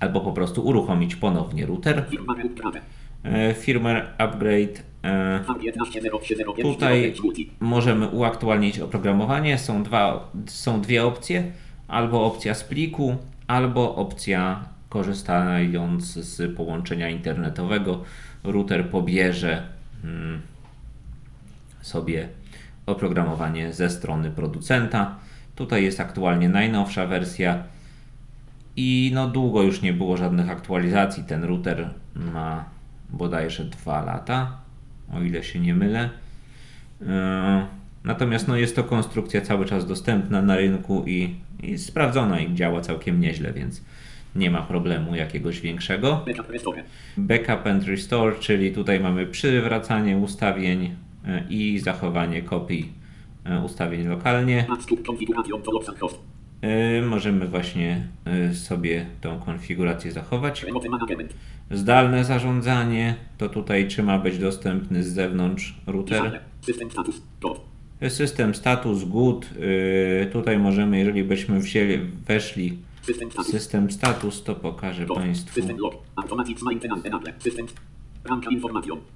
albo po prostu uruchomić ponownie router. Firmware upgrade. Yy, firmware upgrade. A13035 Tutaj możemy uaktualnić oprogramowanie. Są, dwa, są dwie opcje. Albo opcja z pliku, albo opcja korzystając z połączenia internetowego. Router pobierze mm, sobie oprogramowanie ze strony producenta. Tutaj jest aktualnie najnowsza wersja i no długo już nie było żadnych aktualizacji. Ten router ma bodajże 2 lata, o ile się nie mylę. Yy, Natomiast no, jest to konstrukcja cały czas dostępna na rynku i, i sprawdzona i działa całkiem nieźle, więc nie ma problemu jakiegoś większego. Backup and restore, czyli tutaj mamy przywracanie ustawień e, i zachowanie kopii e, ustawień lokalnie. E, Możemy właśnie sobie tą konfigurację zachować. Zdalne zarządzanie to tutaj czy ma być dostępny z zewnątrz router. System status. Dot. System status good. Tutaj możemy, jeżeli byśmy wzięli, weszli System status. system status, to pokażę. Państwu. System log. Automatic maintenance enable. System. Ranka.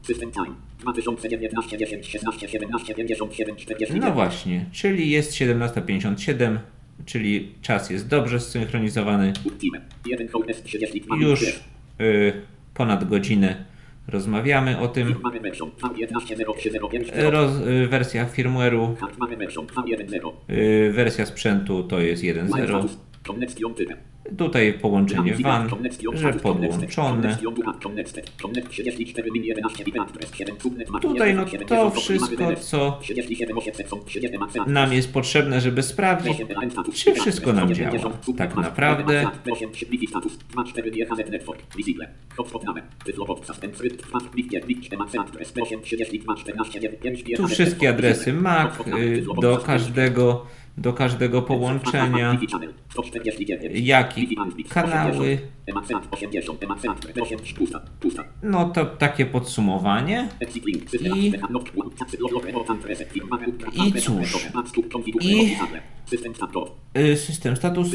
System time. 2019 10 16 17 57 49. No właśnie, czyli jest 17.57, czyli czas jest dobrze zsynchronizowany. Ultime. 1 holes 32 Już y, ponad godzinę rozmawiamy o tym. Firmware version. V13035. Roz, y, wersja firmware'u, Hardware version. V10. y, wersja sprzętu to jest Line 1.0. Tutaj połączenie WAN, że podłączone. Tutaj no to wszystko, co nam jest potrzebne, żeby sprawdzić, czy wszystko nam działa. Tak naprawdę tu wszystkie adresy MAC y, do każdego do każdego połączenia, jakie kanały. No to takie podsumowanie. I, i cóż. I y, system status,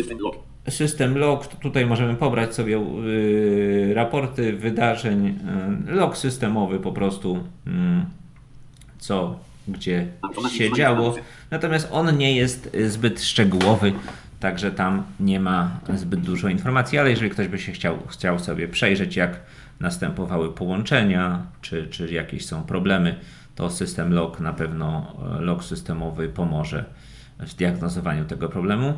system log, tutaj możemy pobrać sobie y, raporty wydarzeń, y, log systemowy po prostu, co gdzie się działo. Natomiast on nie jest zbyt szczegółowy, także tam nie ma zbyt dużo informacji, ale jeżeli ktoś by się chciał, chciał sobie przejrzeć, jak następowały połączenia, czy, czy jakieś są problemy, to system log na pewno, log systemowy pomoże w diagnozowaniu tego problemu.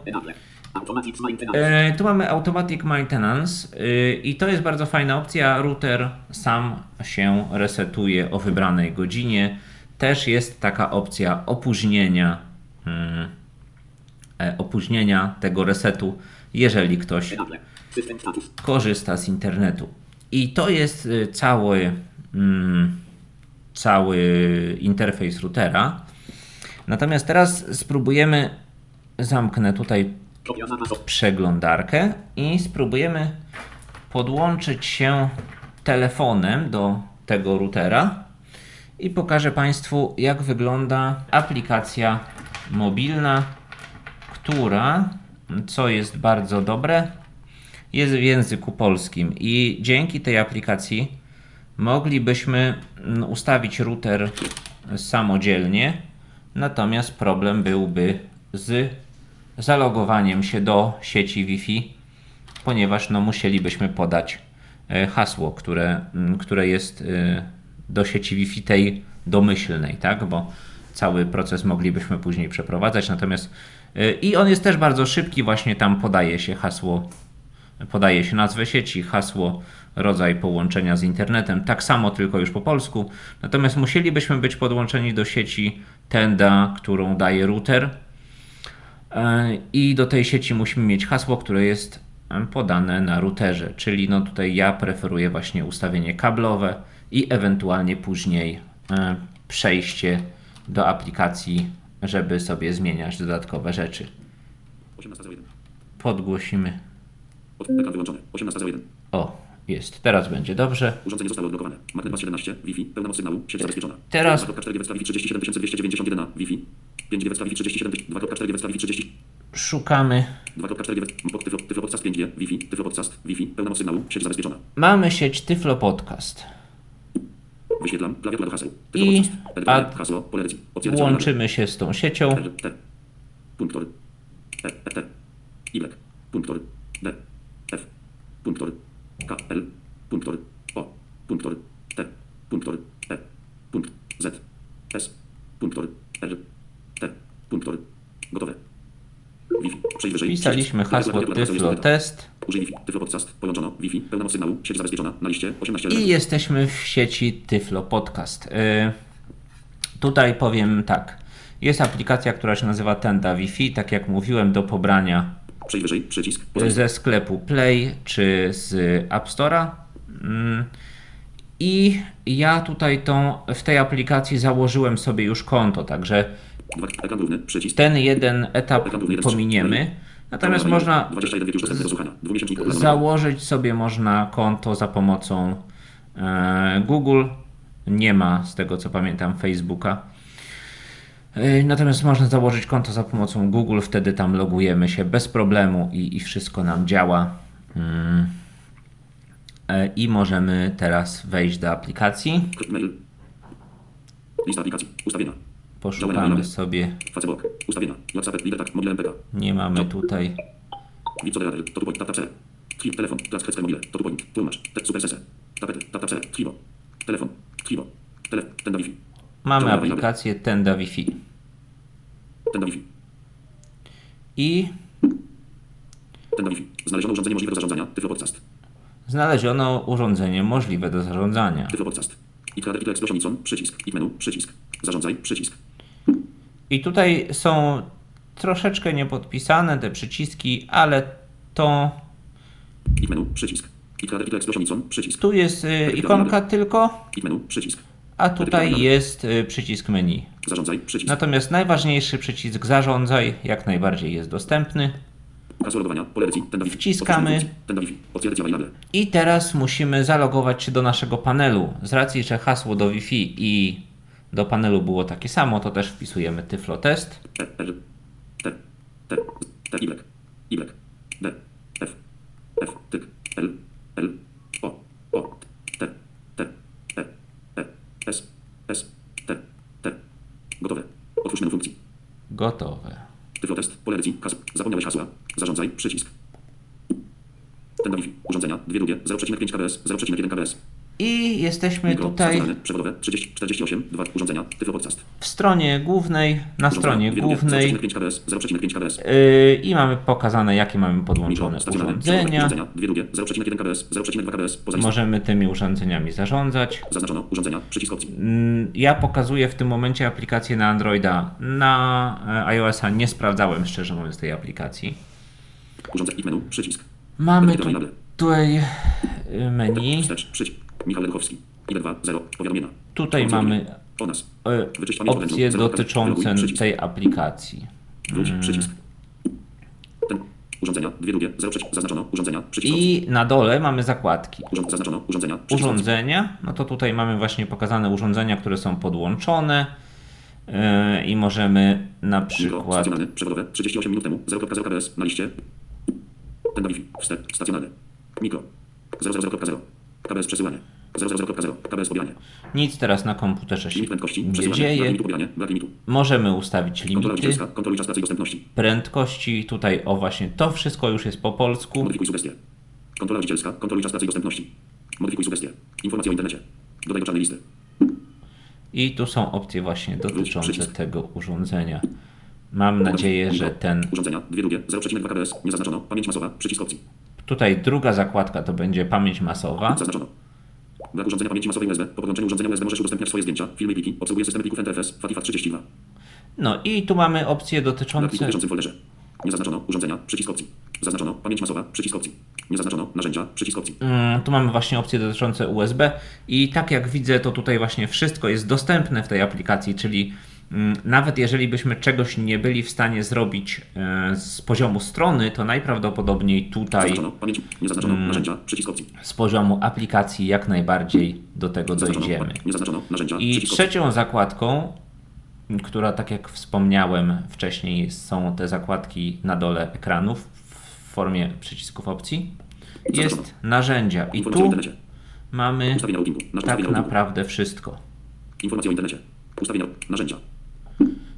E, tu mamy Automatic Maintenance e, i to jest bardzo fajna opcja. Router sam się resetuje o wybranej godzinie też jest taka opcja opóźnienia, hmm, opóźnienia tego resetu, jeżeli ktoś korzysta z internetu. I to jest y, cały, hmm, cały interfejs routera. Natomiast teraz spróbujemy, zamknę tutaj przeglądarkę i spróbujemy podłączyć się telefonem do tego routera i pokażę Państwu, jak wygląda aplikacja mobilna, która, co jest bardzo dobre, jest w języku polskim. I dzięki tej aplikacji moglibyśmy mm, ustawić router samodzielnie, natomiast problem byłby z zalogowaniem się do sieci Wi-Fi, ponieważ no, musielibyśmy podać e, hasło, które, mm, które jest e, do sieci Wi-Fi tej domyślnej, tak? Bo cały proces moglibyśmy później przeprowadzać. Natomiast y, i on jest też bardzo szybki, właśnie tam podaje się hasło, podaje się nazwę sieci, hasło, rodzaj połączenia z internetem, tak samo tylko już po polsku. Natomiast musielibyśmy być podłączeni do sieci Tenda, którą daje router. Y, I do tej sieci musimy mieć hasło, które jest podane na routerze, czyli no tutaj ja preferuję właśnie ustawienie kablowe, i ewentualnie później e, przejście do aplikacji, żeby sobie zmieniać dodatkowe rzeczy. Podgłosimy. Ekran wyłączony. 18.01. O, jest. Teraz będzie dobrze. Urządzenie zostało odblokowane. Magnet 17, Wi-Fi, pełna moc sygnału, sieć zabezpieczona. Teraz. 2.4 Wi-Fi 37291 Wi-Fi. 5 Wi-Fi 37 2.4 Wi-Fi 30. Szukamy. 2.4 Tyflo, Tyflo Podcast 5G, Wi-Fi, Tyflo Podcast, Wi-Fi, pełna moc sygnału, sieć zabezpieczona. Mamy sieć Tyflo Podcast. Wyświetlam klawiatura do haseł. I a hasło, pole łączymy się z tą siecią. T, punktor, T, Y, punktor, D, F, punktor, K, L, punktor, O, punktor, T, punktor, E, punkt, Z, S, punktor, R, T, punktor, gotowe. Wpisaliśmy hasło Tyflo Test. Użyj Wi-Fi. Tyflo Podcast. Połączono. Wi-Fi. Pełna moc sygnału. Sieć zabezpieczona. Na liście 18 I jesteśmy w sieci Tyflo Podcast. Yy, tutaj powiem tak. Jest aplikacja, która się nazywa Tenda Wi-Fi. Tak jak mówiłem, do pobrania Przejdź wyżej. Przycisk. ze sklepu Play czy z App Store'a. Yy. I ja tutaj tą, w tej aplikacji założyłem sobie już konto, także ten jeden etap pominiemy. Natomiast można założyć sobie można konto za pomocą e, Google. Nie ma, z tego co pamiętam, Facebooka. E, natomiast można założyć konto za pomocą Google, wtedy tam logujemy się bez problemu i, i wszystko nam działa. Mm. E, I możemy teraz wejść do aplikacji. Lista aplikacji, ustawienia. Poszukamy sobie. Facebook, ustawienia, WhatsApp, Libertak, mobile MPK. Nie mamy tutaj. Telefon, klask, mobile, to point, tłumacz, super sese, tapety, tap, tap, tribo, telefon, tribo, telefon, tenda Wi-Fi. Mamy aplikację Tenda Wi-Fi. Tenda Wi-Fi. I Ten do Wi-Fi. Znaleziono urządzenie możliwe do zarządzania. Tyflo Podcast. Znaleziono urządzenie możliwe do zarządzania. Tyflo Podcast. I Explosion Icon. Przycisk. I menu. Przycisk. Zarządzaj. Przycisk. I tutaj są troszeczkę niepodpisane te przyciski, ale to I menu. Przycisk. Przycisk. tu jest y, ikonka tylko, I menu. Przycisk. a tutaj jest y, przycisk menu. Zarządzaj. Przycisk. Natomiast najważniejszy przycisk zarządzaj jak najbardziej jest dostępny. Wciskamy. I teraz musimy zalogować się do naszego panelu. Z racji, że hasło do Wi-Fi i do panelu było takie samo, to też wpisujemy Tyflo Test. Gotowe. Otwórz menu funkcji. Gotowe. Tyflotest, pole edycji, hasło. Zapomniałeś hasła. Zarządzaj, przycisk. Ten Wi-Fi. Urządzenia, dwie drugie, 0,5 kbs, 0,1 kbs. I jesteśmy Mikro, tutaj stacjonarne, przewodowe, 30, 48, 2 urządzenia, w stronie głównej, na Urządzenia, stronie głównej 0,5 kbs, 0,5 kbs. yy, i mamy pokazane, jakie mamy Mikro, podłączone przewodowe, urządzenia. drugie, 0,1 kbs, 0,2 kbs, poza. Możemy tymi urządzeniami zarządzać. Zaznaczono urządzenia, przycisk opcji. Mm, Ja pokazuję w tym momencie aplikację na Androida. Na e, iOS-a nie sprawdzałem, szczerze mówiąc, tej aplikacji. Urządzenie i menu, przycisk. Mamy tu, tutaj y, menu. Wstecz, przycisk. Michał Leduchowski. IB2, 0, powiadomienia. Tutaj mamy O nas. Wyczyść pamięć opcje dotyczące tej aplikacji. Wróć, przycisk. Ten. Urządzenia, dwie drugie, 0, przycisk. Zaznaczono urządzenia, przycisk. I na dole mamy zakładki. Urząd, zaznaczono urządzenia, przycisk. Urządzenia, no to tutaj mamy właśnie pokazane urządzenia, które są podłączone y, i możemy na Mikro, przykład stacjonarny, przewodowe, 38 minut temu, 0.0 kbs, na liście. Ten do Wi-Fi, wstecz, stacjonarny. Mikro, 0.0.0. KBS przesyłanie. 0.0.0. KBS pobieranie. nic teraz na komputerze się nie dzieje. Możemy ustawić limity. prędkości. Tutaj o właśnie to wszystko już jest po polsku. Modyfikuj sugestie. Kontrola rodzicielska, kontroluj czas pracy i dostępności. Modyfikuj sugestie. Informacje o internecie. Dodaj do czarnej listy. I tu są opcje właśnie dotyczące tego urządzenia. Mam nadzieję, że ten. Urządzenia, dwie drugie, 0,2 kbs, nie zaznaczono. Pamięć masowa, przycisk opcji. Tutaj druga zakładka to będzie pamięć masowa. Zaznaczono. Brak urządzenia pamięci masowej USB. Po podłączeniu urządzenia USB możesz udostępniać swoje zdjęcia, filmy i pliki. Obsługuje system plików NTFS, FATIFA 32. No i tu mamy opcje Brak plików w dotyczące. bieżącym folderze. Nie zaznaczono urządzenia, przycisk opcji. Zaznaczono pamięć masowa, przycisk opcji. Nie zaznaczono narzędzia, przycisk opcji. Mm, Tu mamy właśnie opcje dotyczące USB i tak jak widzę, to tutaj właśnie wszystko jest dostępne w tej aplikacji, czyli nawet jeżeli byśmy czegoś nie byli w stanie zrobić e, z poziomu strony, to najprawdopodobniej tutaj opcji. z poziomu aplikacji jak najbardziej do tego dojdziemy. I trzecią zakładką, która tak jak wspomniałem wcześniej, są te zakładki na dole ekranów w formie przycisków opcji, jest narzędzia. I tu mamy tak naprawdę wszystko. Informacje o internecie. Ustawienia narzędzia.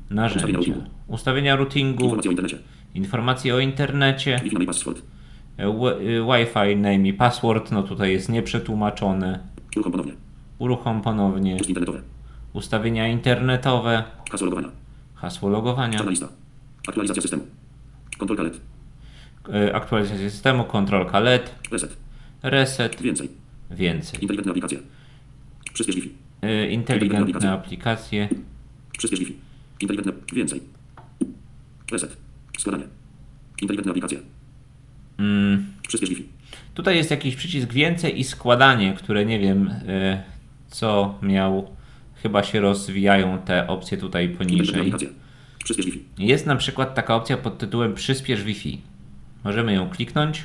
Narzędzia, routingu. ustawienia routingu, Informacje o internecie. informacje o internecie, Wi-Fi name i password. e, wi- Wi-Fi, name i password, no tutaj jest nieprzetłumaczone. Uruchom ponownie. Uruchom ponownie, internetowe. ustawienia internetowe, Hasło logowania. hasło logowania. Czarna lista. Aktualizacja systemu. Kontrolka LED. E, aktualizacja systemu, kontrolka LED, Reset. reset, Więcej. więcej. Inteligentne aplikacje. Przyspiesz Wi-Fi. E, Inteligentne aplikacje, Przyspiesz Wi-Fi. Inteligentne. Więcej. Reset. Składanie. Inteligentne aplikacje. mm, Przyspiesz Wi-Fi. tutaj jest jakiś przycisk więcej i składanie, które nie wiem e, co miał, chyba się rozwijają te opcje tutaj poniżej. aplikacje. Przyspiesz Wi-Fi. Jest na przykład taka opcja pod tytułem przyspiesz Wi-Fi. Możemy ją kliknąć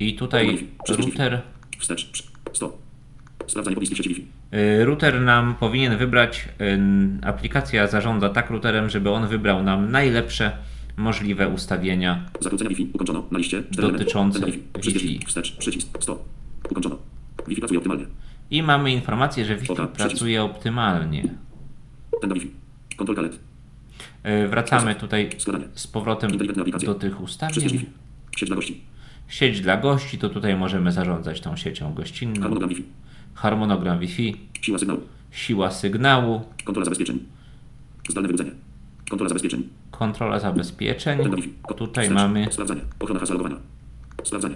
i tutaj router, Wstecz. Przy- 100. Sprawdzanie pobliskiej sieci Wi-Fi. Y, router nam powinien wybrać, y, aplikacja zarządza tak routerem, żeby on wybrał nam najlepsze możliwe ustawienia. Zakrócenia Wi-Fi. Ukończono. Na liście. Dotyczące Wi-Fi. Wstecz. Przycisk. 100. Ukończono. Wi-Fi pracuje optymalnie. I mamy informację, że Wi-Fi przycisk. pracuje optymalnie. Ten Wi-Fi. Kontrolka LED. Y, Wracamy tutaj z powrotem do tych ustawień. Sieć dla gości. Sieć dla gości, to tutaj możemy zarządzać tą siecią gościnną. Harmonogram Wi-Fi. Harmonogram Wi-Fi, Siła sygnału. siła sygnału, Kontrola zabezpieczeń. Zdalne wybudzenie. Kontrola zabezpieczeń. Kontrola zabezpieczeń. Tutaj Wstecz. mamy Sprawdzanie. Ochrona hasła logowania. Sprawdzanie.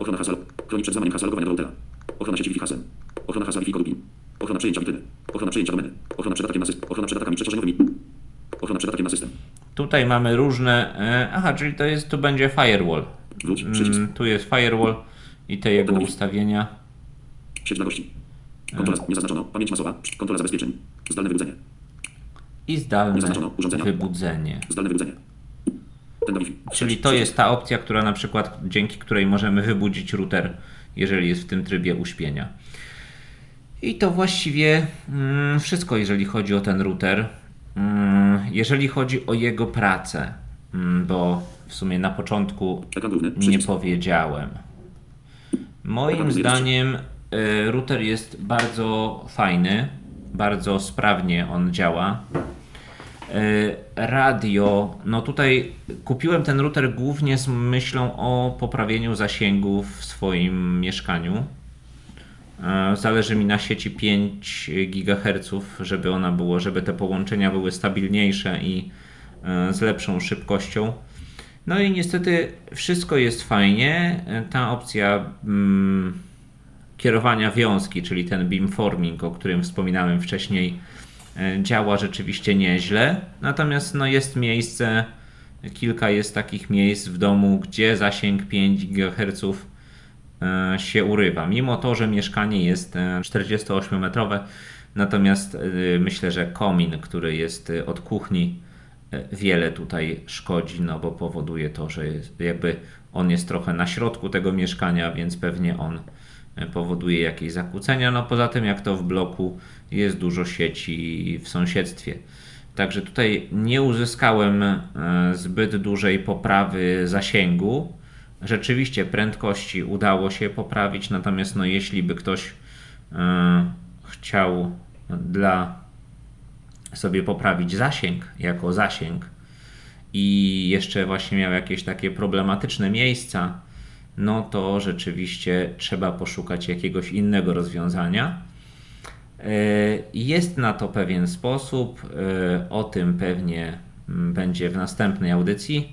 Ochrona hasła. Chroni przed złamaniem hasła logowania do routera. Ochrona sieci Wi-Fi hasłem. Ochrona hasła Wi-Fi kodu PIN. Ochrona przejęcia witryny. Ochrona przejęcia domeny. Ochrona przed atakiem na system. Ochrona przed atakami przestrzeniowymi. Ochrona przed atakiem na system. Tutaj mamy różne. e, Aha, czyli to jest, tu będzie firewall. Wróć. Mm, Tu jest firewall i te jego ustawienia. Sieć dla gości. Kontrola. Nie zaznaczono. Pamięć masowa. Kontrola zabezpieczeń. Zdalne wybudzenie. I zdalne wybudzenie. Zdalne wybudzenie. Czyli to jest ta opcja, która na przykład dzięki której możemy wybudzić router, jeżeli jest w tym trybie uśpienia. I to właściwie mm, wszystko, jeżeli chodzi o ten router. Mm, jeżeli chodzi o jego pracę, mm, bo w sumie na początku nie powiedziałem. Moim zdaniem router jest bardzo fajny, bardzo sprawnie on działa. Y, Radio, no tutaj kupiłem ten router głównie z myślą o poprawieniu zasięgu w swoim mieszkaniu. E, Zależy mi na sieci 5 GHz, żeby ona było, żeby te połączenia były stabilniejsze i e, z lepszą szybkością. No i niestety wszystko jest fajnie. E, Ta opcja mm, kierowania wiązki, czyli ten beamforming, o którym wspominałem wcześniej, e, działa rzeczywiście nieźle. Natomiast no, jest miejsce, kilka jest takich miejsc w domu, gdzie zasięg 5 GHz e, się urywa. Mimo to, że mieszkanie jest e, 48-metrowe, natomiast e, myślę, że komin, który jest od kuchni, wiele tutaj szkodzi, no bo powoduje to, że jakby on jest trochę na środku tego mieszkania, więc pewnie on powoduje jakieś zakłócenia. No poza tym, jak to w bloku jest dużo sieci w sąsiedztwie. Także tutaj nie uzyskałem e, zbyt dużej poprawy zasięgu. Rzeczywiście prędkości udało się poprawić, natomiast no jeśli by ktoś e, chciał dla sobie poprawić zasięg jako zasięg i jeszcze właśnie miał jakieś takie problematyczne miejsca, no to rzeczywiście trzeba poszukać jakiegoś innego rozwiązania. E, Jest na to pewien sposób, e, o tym pewnie mm, będzie w następnej audycji.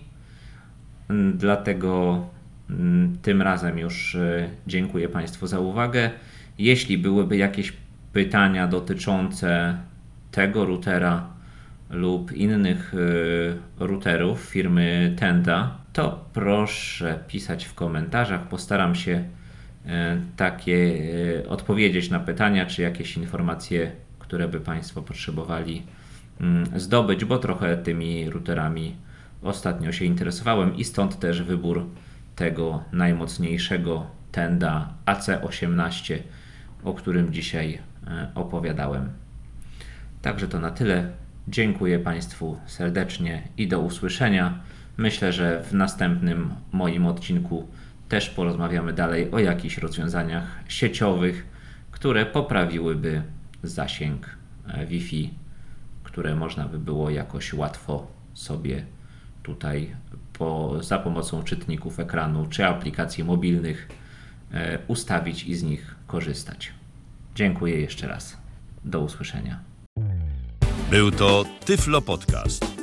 Mm, Dlatego mm, tym razem już e, dziękuję Państwu za uwagę. Jeśli byłyby jakieś pytania dotyczące tego routera lub innych routerów firmy Tenda, to proszę pisać w komentarzach. Postaram się e, takie e, odpowiedzieć na pytania, czy jakieś informacje, które by Państwo potrzebowali mm, zdobyć, bo trochę tymi routerami ostatnio się interesowałem i stąd też wybór tego najmocniejszego Tenda AC18, o którym dzisiaj e, opowiadałem. Także to na tyle. Dziękuję Państwu serdecznie i do usłyszenia. Myślę, że w następnym moim odcinku też porozmawiamy dalej o jakichś rozwiązaniach sieciowych, które poprawiłyby zasięg e, Wi-Fi, które można by było jakoś łatwo sobie tutaj po, za pomocą czytników ekranu czy aplikacji mobilnych e, ustawić i z nich korzystać. Dziękuję jeszcze raz. Do usłyszenia. Był to Tyflo Podcast.